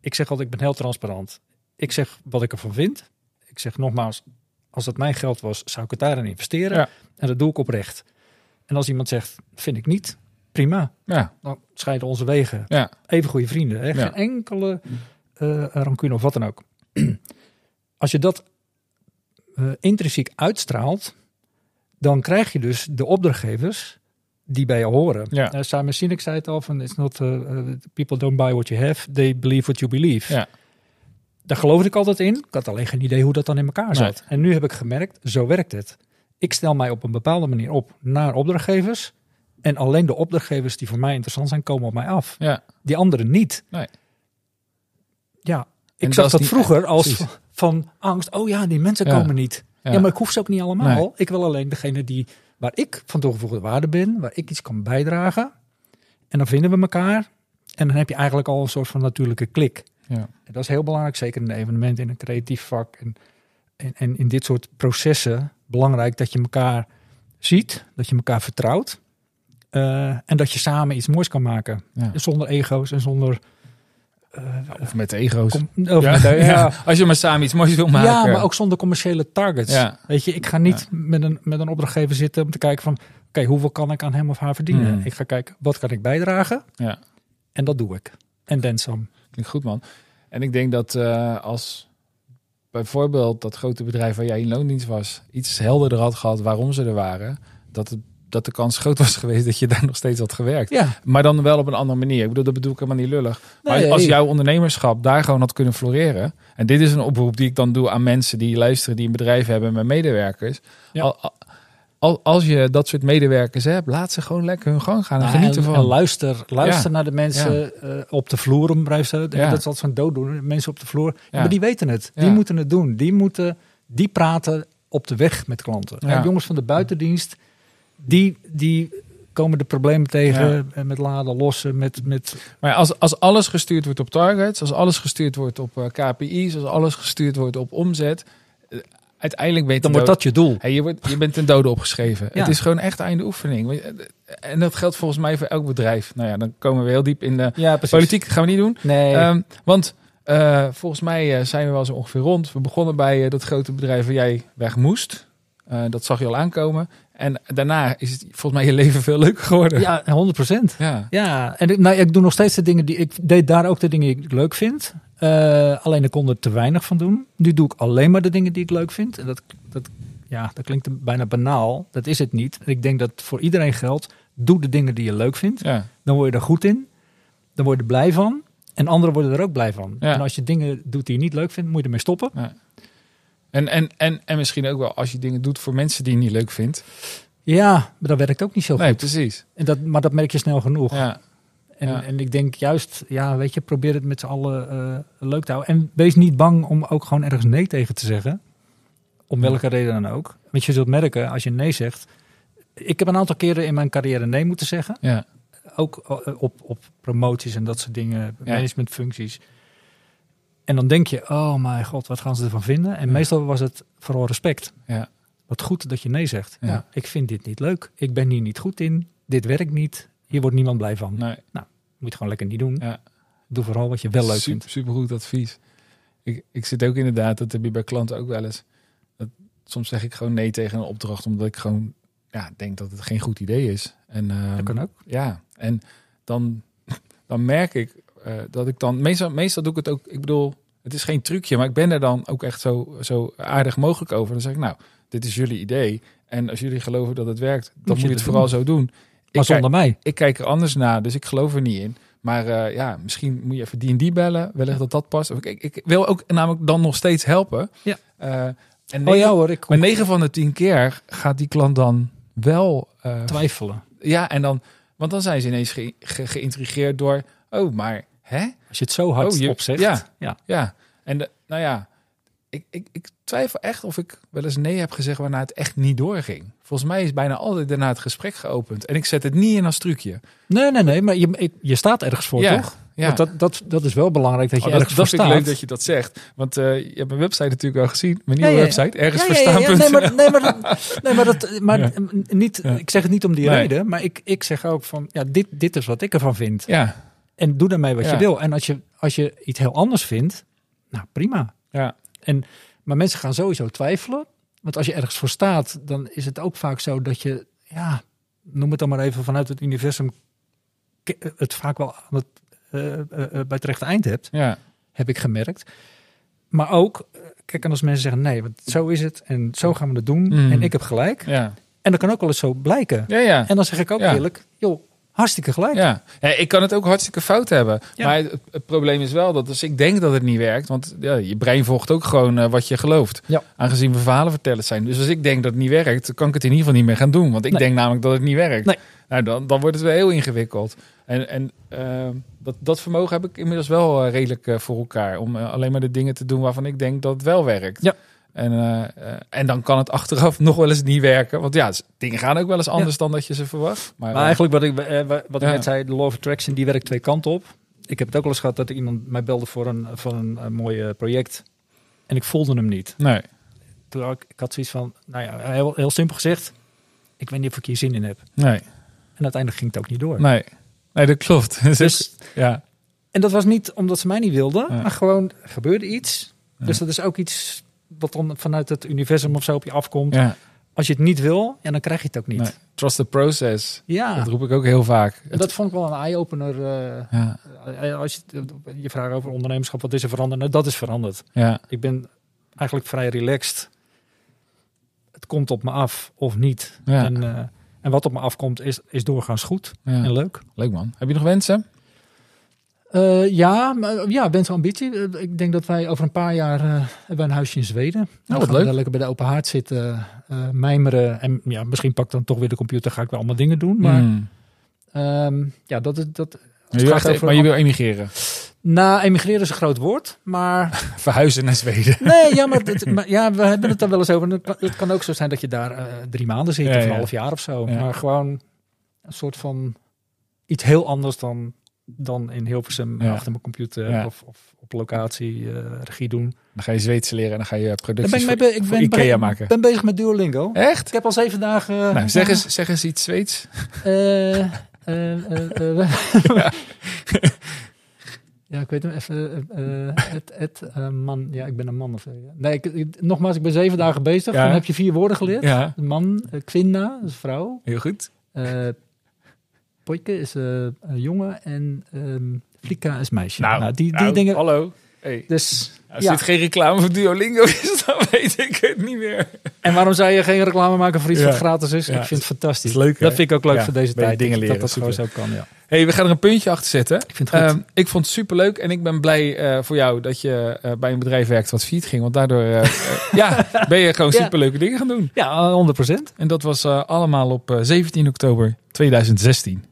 Ik zeg altijd, ik ben heel transparant. Ik zeg wat ik ervan vind. Ik zeg nogmaals, als het mijn geld was, zou ik het daarin investeren. Ja. En dat doe ik oprecht. En als iemand zegt, vind ik niet, prima. Ja, Dan scheiden onze wegen. ja, Even goede vrienden. Hè? Geen enkele eh rancune of wat dan ook. Als je dat eh, intrinsiek uitstraalt, dan krijg je dus de opdrachtgevers die bij je horen. Ja. Eh, Simon Sinek zei het al, van it's not uh, uh, people don't buy what you have, they believe what you believe. Ja. Daar geloofde ik altijd in. Ik had alleen geen idee hoe dat dan in elkaar Nee. zat. En nu heb ik gemerkt, zo werkt het. Ik stel mij op een bepaalde manier op naar opdrachtgevers. En alleen de opdrachtgevers die voor mij interessant zijn, komen op mij af. ja. Die anderen niet. Nee. Ja, ik zag dat niet- vroeger als precies. van, angst. Oh ja, die mensen Ja. komen niet. Ja. Ja. maar ik hoef ze ook niet allemaal. Nee. Ik wil alleen degene die waar ik van toegevoegde waarde ben, waar ik iets kan bijdragen. En dan vinden we elkaar. En dan heb je eigenlijk al een soort van natuurlijke klik. Ja. En dat is heel belangrijk, zeker in een evenement, in een creatief vak. En, en, en in dit soort processen belangrijk dat je elkaar ziet, dat je elkaar vertrouwt. eh, en dat je samen iets moois kan maken. Ja. Zonder ego's en zonder. Eh, Of met ego's. com- of ja. met- ja. Ja. Als je maar samen iets moois wil maken. Ja, maar ook zonder commerciële targets. Ja. Weet je, ik ga niet met, een, met een opdrachtgever zitten om te kijken van... oké, hoeveel kan ik aan hem of haar verdienen? Hmm. Ik ga kijken, wat kan ik bijdragen? Ja. En dat doe ik. En some. Klinkt goed, man. En ik denk dat eh, als bijvoorbeeld dat grote bedrijf waar jij in loondienst was, iets helderder had gehad waarom ze er waren, dat, het, dat de kans groot was geweest dat je daar nog steeds had gewerkt. Ja, Maar dan wel op een andere manier. Ik bedoel, dat bedoel ik helemaal niet lullig. Maar Nee. als jouw ondernemerschap daar gewoon had kunnen floreren. En dit is een oproep die ik dan doe aan mensen die luisteren, die een bedrijf hebben met medewerkers. Ja. Al, al- als je dat soort medewerkers hebt, laat ze gewoon lekker hun gang gaan en Nou, genieten en, van. en luister, luister Ja. naar de mensen eh, op de vloer. Om bedrijf te Ja. Dat is altijd zo'n dooddoener. Mensen op de vloer. Maar die weten het. Die moeten het doen. Die, moeten, die praten op de weg met klanten. En jongens van de buitendienst, die, die komen de problemen tegen met laden lossen. Met, met, Maar als, als alles gestuurd wordt op targets, als alles gestuurd wordt op eh, KPI's, als alles gestuurd wordt op omzet, eh, uiteindelijk ben je dan wordt dat je doel. Hey, je, wordt, je bent ten dode opgeschreven. Ja. Het is gewoon echt einde oefening. Eh, En dat geldt volgens mij voor elk bedrijf. Nou ja, dan komen we heel diep in de Ja, politiek. Dat gaan we niet doen. Nee. Ehm, want volgens mij zijn we wel zo ongeveer rond. We begonnen bij dat grote bedrijf waar jij weg moest. Dat zag je al aankomen. En daarna is het volgens mij je leven veel leuker geworden. ja, 100 procent. Ja. Ja, en ik, nou, ik doe nog steeds de dingen die ik deed daar ook de dingen die ik leuk vind. Eh, alleen ik kon er te weinig van doen. Nu doe ik alleen maar de dingen die ik leuk vind. En dat, dat, ja, dat klinkt bijna banaal. Dat is het niet. Ik denk dat voor iedereen geldt. Doe de dingen die je leuk vindt. Ja. Dan word je er goed in. Dan word je er blij van. En anderen worden er ook blij van. Ja. En als je dingen doet die je niet leuk vindt, moet je ermee stoppen. En, en, en, en misschien ook wel als je dingen doet voor mensen die je niet leuk vindt. Ja, maar dat werkt ook niet zo Nee, goed. precies. En dat, maar dat merk je snel genoeg. Ja, En, Ja. en ik denk juist, ja, weet je, probeer het met z'n allen eh, leuk te houden. En wees niet bang om ook gewoon ergens nee tegen te zeggen. Om Ja. welke reden dan ook. Want je zult merken, als je nee zegt. Ik heb een aantal keren in mijn carrière nee moeten zeggen. ja, Ook eh, op, op promoties en dat soort dingen, Ja. managementfuncties. En dan denk je, oh mijn god, wat gaan ze ervan vinden? En Ja. meestal was het vooral respect. Ja. Wat goed dat je nee zegt. Ja. Ja. ik vind dit niet leuk. Ik ben hier niet goed in. Dit werkt niet. Hier wordt niemand blij van. nee. Moet je het gewoon lekker niet doen. Ja. Doe vooral wat je wel leuk Super, vindt. supergoed advies. Ik, ik zit ook inderdaad, dat heb je bij klanten ook wel eens. Dat, soms zeg ik gewoon nee tegen een opdracht, omdat ik gewoon ja, denk dat het geen goed idee is. En, ehm, Dat kan ook. Ja, en dan, dan merk ik eh, dat ik dan... Meestal, meestal doe ik het ook... Ik bedoel, het is geen trucje, maar ik ben er dan ook echt zo, zo aardig mogelijk over. Dan zeg ik, nou, dit is jullie idee. En als jullie geloven dat het werkt, dan je moet je het vooral doen. zo doen. Maar Ik zonder mij. ik kijk er anders naar, dus ik geloof er niet in. Maar eh, ja, misschien moet je even die en die bellen. Wellicht dat dat past. Of Ik, ik, ik wil ook namelijk dan nog steeds helpen. Ja. Eh, en Oh negen- ja hoor, ik Maar 9 van de 10 keer gaat die klant dan wel. twijfelen. ja, en dan. Want dan zijn ze ineens ge, ge- geïntrigeerd door. Oh, maar hè? Als je het zo hard Oh, je- opzet. ja. ja. Ja. En de, nou ja, ik, ik, ik twijfel echt of ik wel eens nee heb gezegd waarna het echt niet doorging. Volgens mij is bijna altijd daarna het gesprek geopend. En ik zet het niet in als trucje. Nee, nee, nee. Maar je, ik, je staat ergens voor, Ja, toch? Ja. Want dat, dat, dat is wel belangrijk dat je Oh, dat ergens dat voor vind ik staat. leuk dat je dat zegt. Want eh, je hebt mijn website natuurlijk al gezien. Mijn nieuwe ja. website. Ergens verstaan. Nee, maar, nee, maar, dat- nee, maar, dat, maar niet, ik zeg het niet om die Nee. reden. Maar ik, ik zeg ook van, ja, dit, dit is wat ik ervan vind. Ja, En doe daarmee wat Ja. je wil. En als je, als je iets heel anders vindt, nou prima. ja, Maar mensen gaan sowieso twijfelen. Want als je ergens voor staat, dan is het ook vaak zo dat je, ja, noem het dan maar even vanuit het universum, ke- het vaak wel aan het, eh, eh, eh, bij het rechte eind hebt, ja, heb ik gemerkt. Maar ook, eh, kijk, en als mensen zeggen nee, want zo is het en zo gaan we het doen Mm. en ik heb gelijk. ja. En dat kan ook wel eens zo blijken. Ja, ja. En dan zeg ik ook eerlijk, joh, hartstikke gelijk. Ja. ja, ik kan het ook hartstikke fout hebben. Ja. Maar het, het probleem is wel dat als ik denk dat het niet werkt, want ja, je brein volgt ook gewoon eh, wat je gelooft. Ja. Aangezien we verhalen vertellen zijn. Dus als ik denk dat het niet werkt, kan ik het in ieder geval niet meer gaan doen. Want ik Nee. denk namelijk dat het niet werkt. Nee. Nou, dan, dan wordt het weer heel ingewikkeld. En, en eh, dat, dat vermogen heb ik inmiddels wel eh, redelijk voor elkaar. Om alleen maar de dingen te doen waarvan ik denk dat het wel werkt. Ja. En, eh, eh, en dan kan het achteraf nog wel eens niet werken. Want ja, dingen gaan ook wel eens anders dan dat je ze verwacht. Maar, Maar eh, eigenlijk wat ik, eh, wat ik Ja. net zei, de law of attraction, die werkt twee kanten op. Ik heb het ook wel eens gehad dat iemand mij belde voor een, voor een, eh, mooi project. En ik voelde hem niet. nee. Toen had ik, ik had zoiets van, nou ja, heel, heel simpel gezegd. Ik weet niet of ik hier zin in heb. Nee. En uiteindelijk ging het ook niet door. Nee, nee dat klopt. Dus, Dus, ja, en dat was niet omdat ze mij niet wilden, Ja. maar gewoon er gebeurde iets. Dus dat is ook iets wat dan vanuit het universum of zo op je afkomt. ja. Als je het niet wil, ja, dan krijg je het ook niet. Nee. Trust the process. Ja, Dat roep ik ook heel vaak. en dat vond ik wel een eye-opener. eh, Ja, eh, als je je vraagt over ondernemerschap, wat is er veranderd? Nou, dat is veranderd. ja, Ik ben eigenlijk vrij relaxed. Het komt op me af of niet. Ja. En, eh, en wat op me afkomt is, is doorgaans goed en leuk. Leuk man. Heb je nog wensen? Eh, ja, maar, ja, wens ambitie. Eh, Ik denk dat wij over een paar jaar eh, hebben een huisje in Zweden. Wat gaan we leuk. lekker bij de open haard zitten, eh, mijmeren. En ja, misschien pak ik dan toch weer de computer, ga ik wel allemaal dingen doen. Maar Hmm. ehm, ja, dat is dat. Je gaat maar je wil emigreren. Nou, emigreren is een groot woord, maar Verhuizen naar Zweden. Nee, ja, maar, het- maar ja, we hebben het er wel eens over. Het kan, het kan ook zo zijn dat je daar eh, drie maanden zit Ja, of een ja. half jaar of zo. Ja. Maar gewoon een soort van iets heel anders dan, dan in Hilversum Ja. achter mijn computer Ja. of, of op locatie eh, regie doen. Dan ga je Zweeds leren en dan ga je producties ben ik, mee voor, be- ik voor ben, Ikea maken. ben bezig met Duolingo. Echt? Ik heb al zeven dagen... eh, Nou, zeg eens, zeg eens iets Zweeds. eh, eh, eh, eh, ja, ik weet hem even. het, het man. Ja, ik ben een man of. Nee, ik, ik- nogmaals, ik ben zeven dagen bezig. Ja. Dan heb je vier woorden geleerd. Man, uh, kvinna, dat is vrouw. heel goed. Pojke is eh, een jongen en ehm flika is meisje. Nou, die, die nou, dingen. hallo. Hey. Dus, Als ja. dit geen reclame voor Duolingo is, dan weet ik het niet meer. En waarom zou je geen reclame maken voor iets Ja. wat gratis is? Ja. Ik vind het fantastisch. Dat leuk? Dat vind ik ook leuk voor deze tijd. dingen dat- leren, Dat dat gewoon zo kan, ja. hey, we gaan er een puntje achter zetten. Ik vind het goed. Ehm, ik vond het super leuk en ik ben blij eh, voor jou dat je eh, bij een bedrijf werkt wat fiet ging. Want daardoor ja, ben je gewoon Ja. super leuke dingen gaan doen. ja, 100 procent. En dat was allemaal op eh, 17 oktober 2016.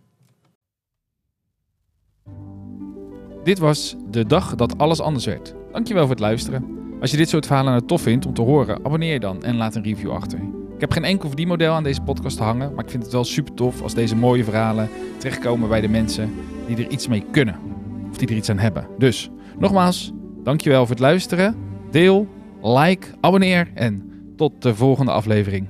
Dit was de dag dat alles anders werd. Dankjewel voor het luisteren. Als je dit soort verhalen nou tof vindt om te horen, abonneer je dan en laat een review achter. Ik heb geen enkel verdienmodel aan deze podcast te hangen, maar ik vind het wel super tof als deze mooie verhalen terechtkomen bij de mensen die er iets mee kunnen. Of die er iets aan hebben. Dus, nogmaals, dankjewel voor het luisteren. Deel, like, abonneer en tot de volgende aflevering.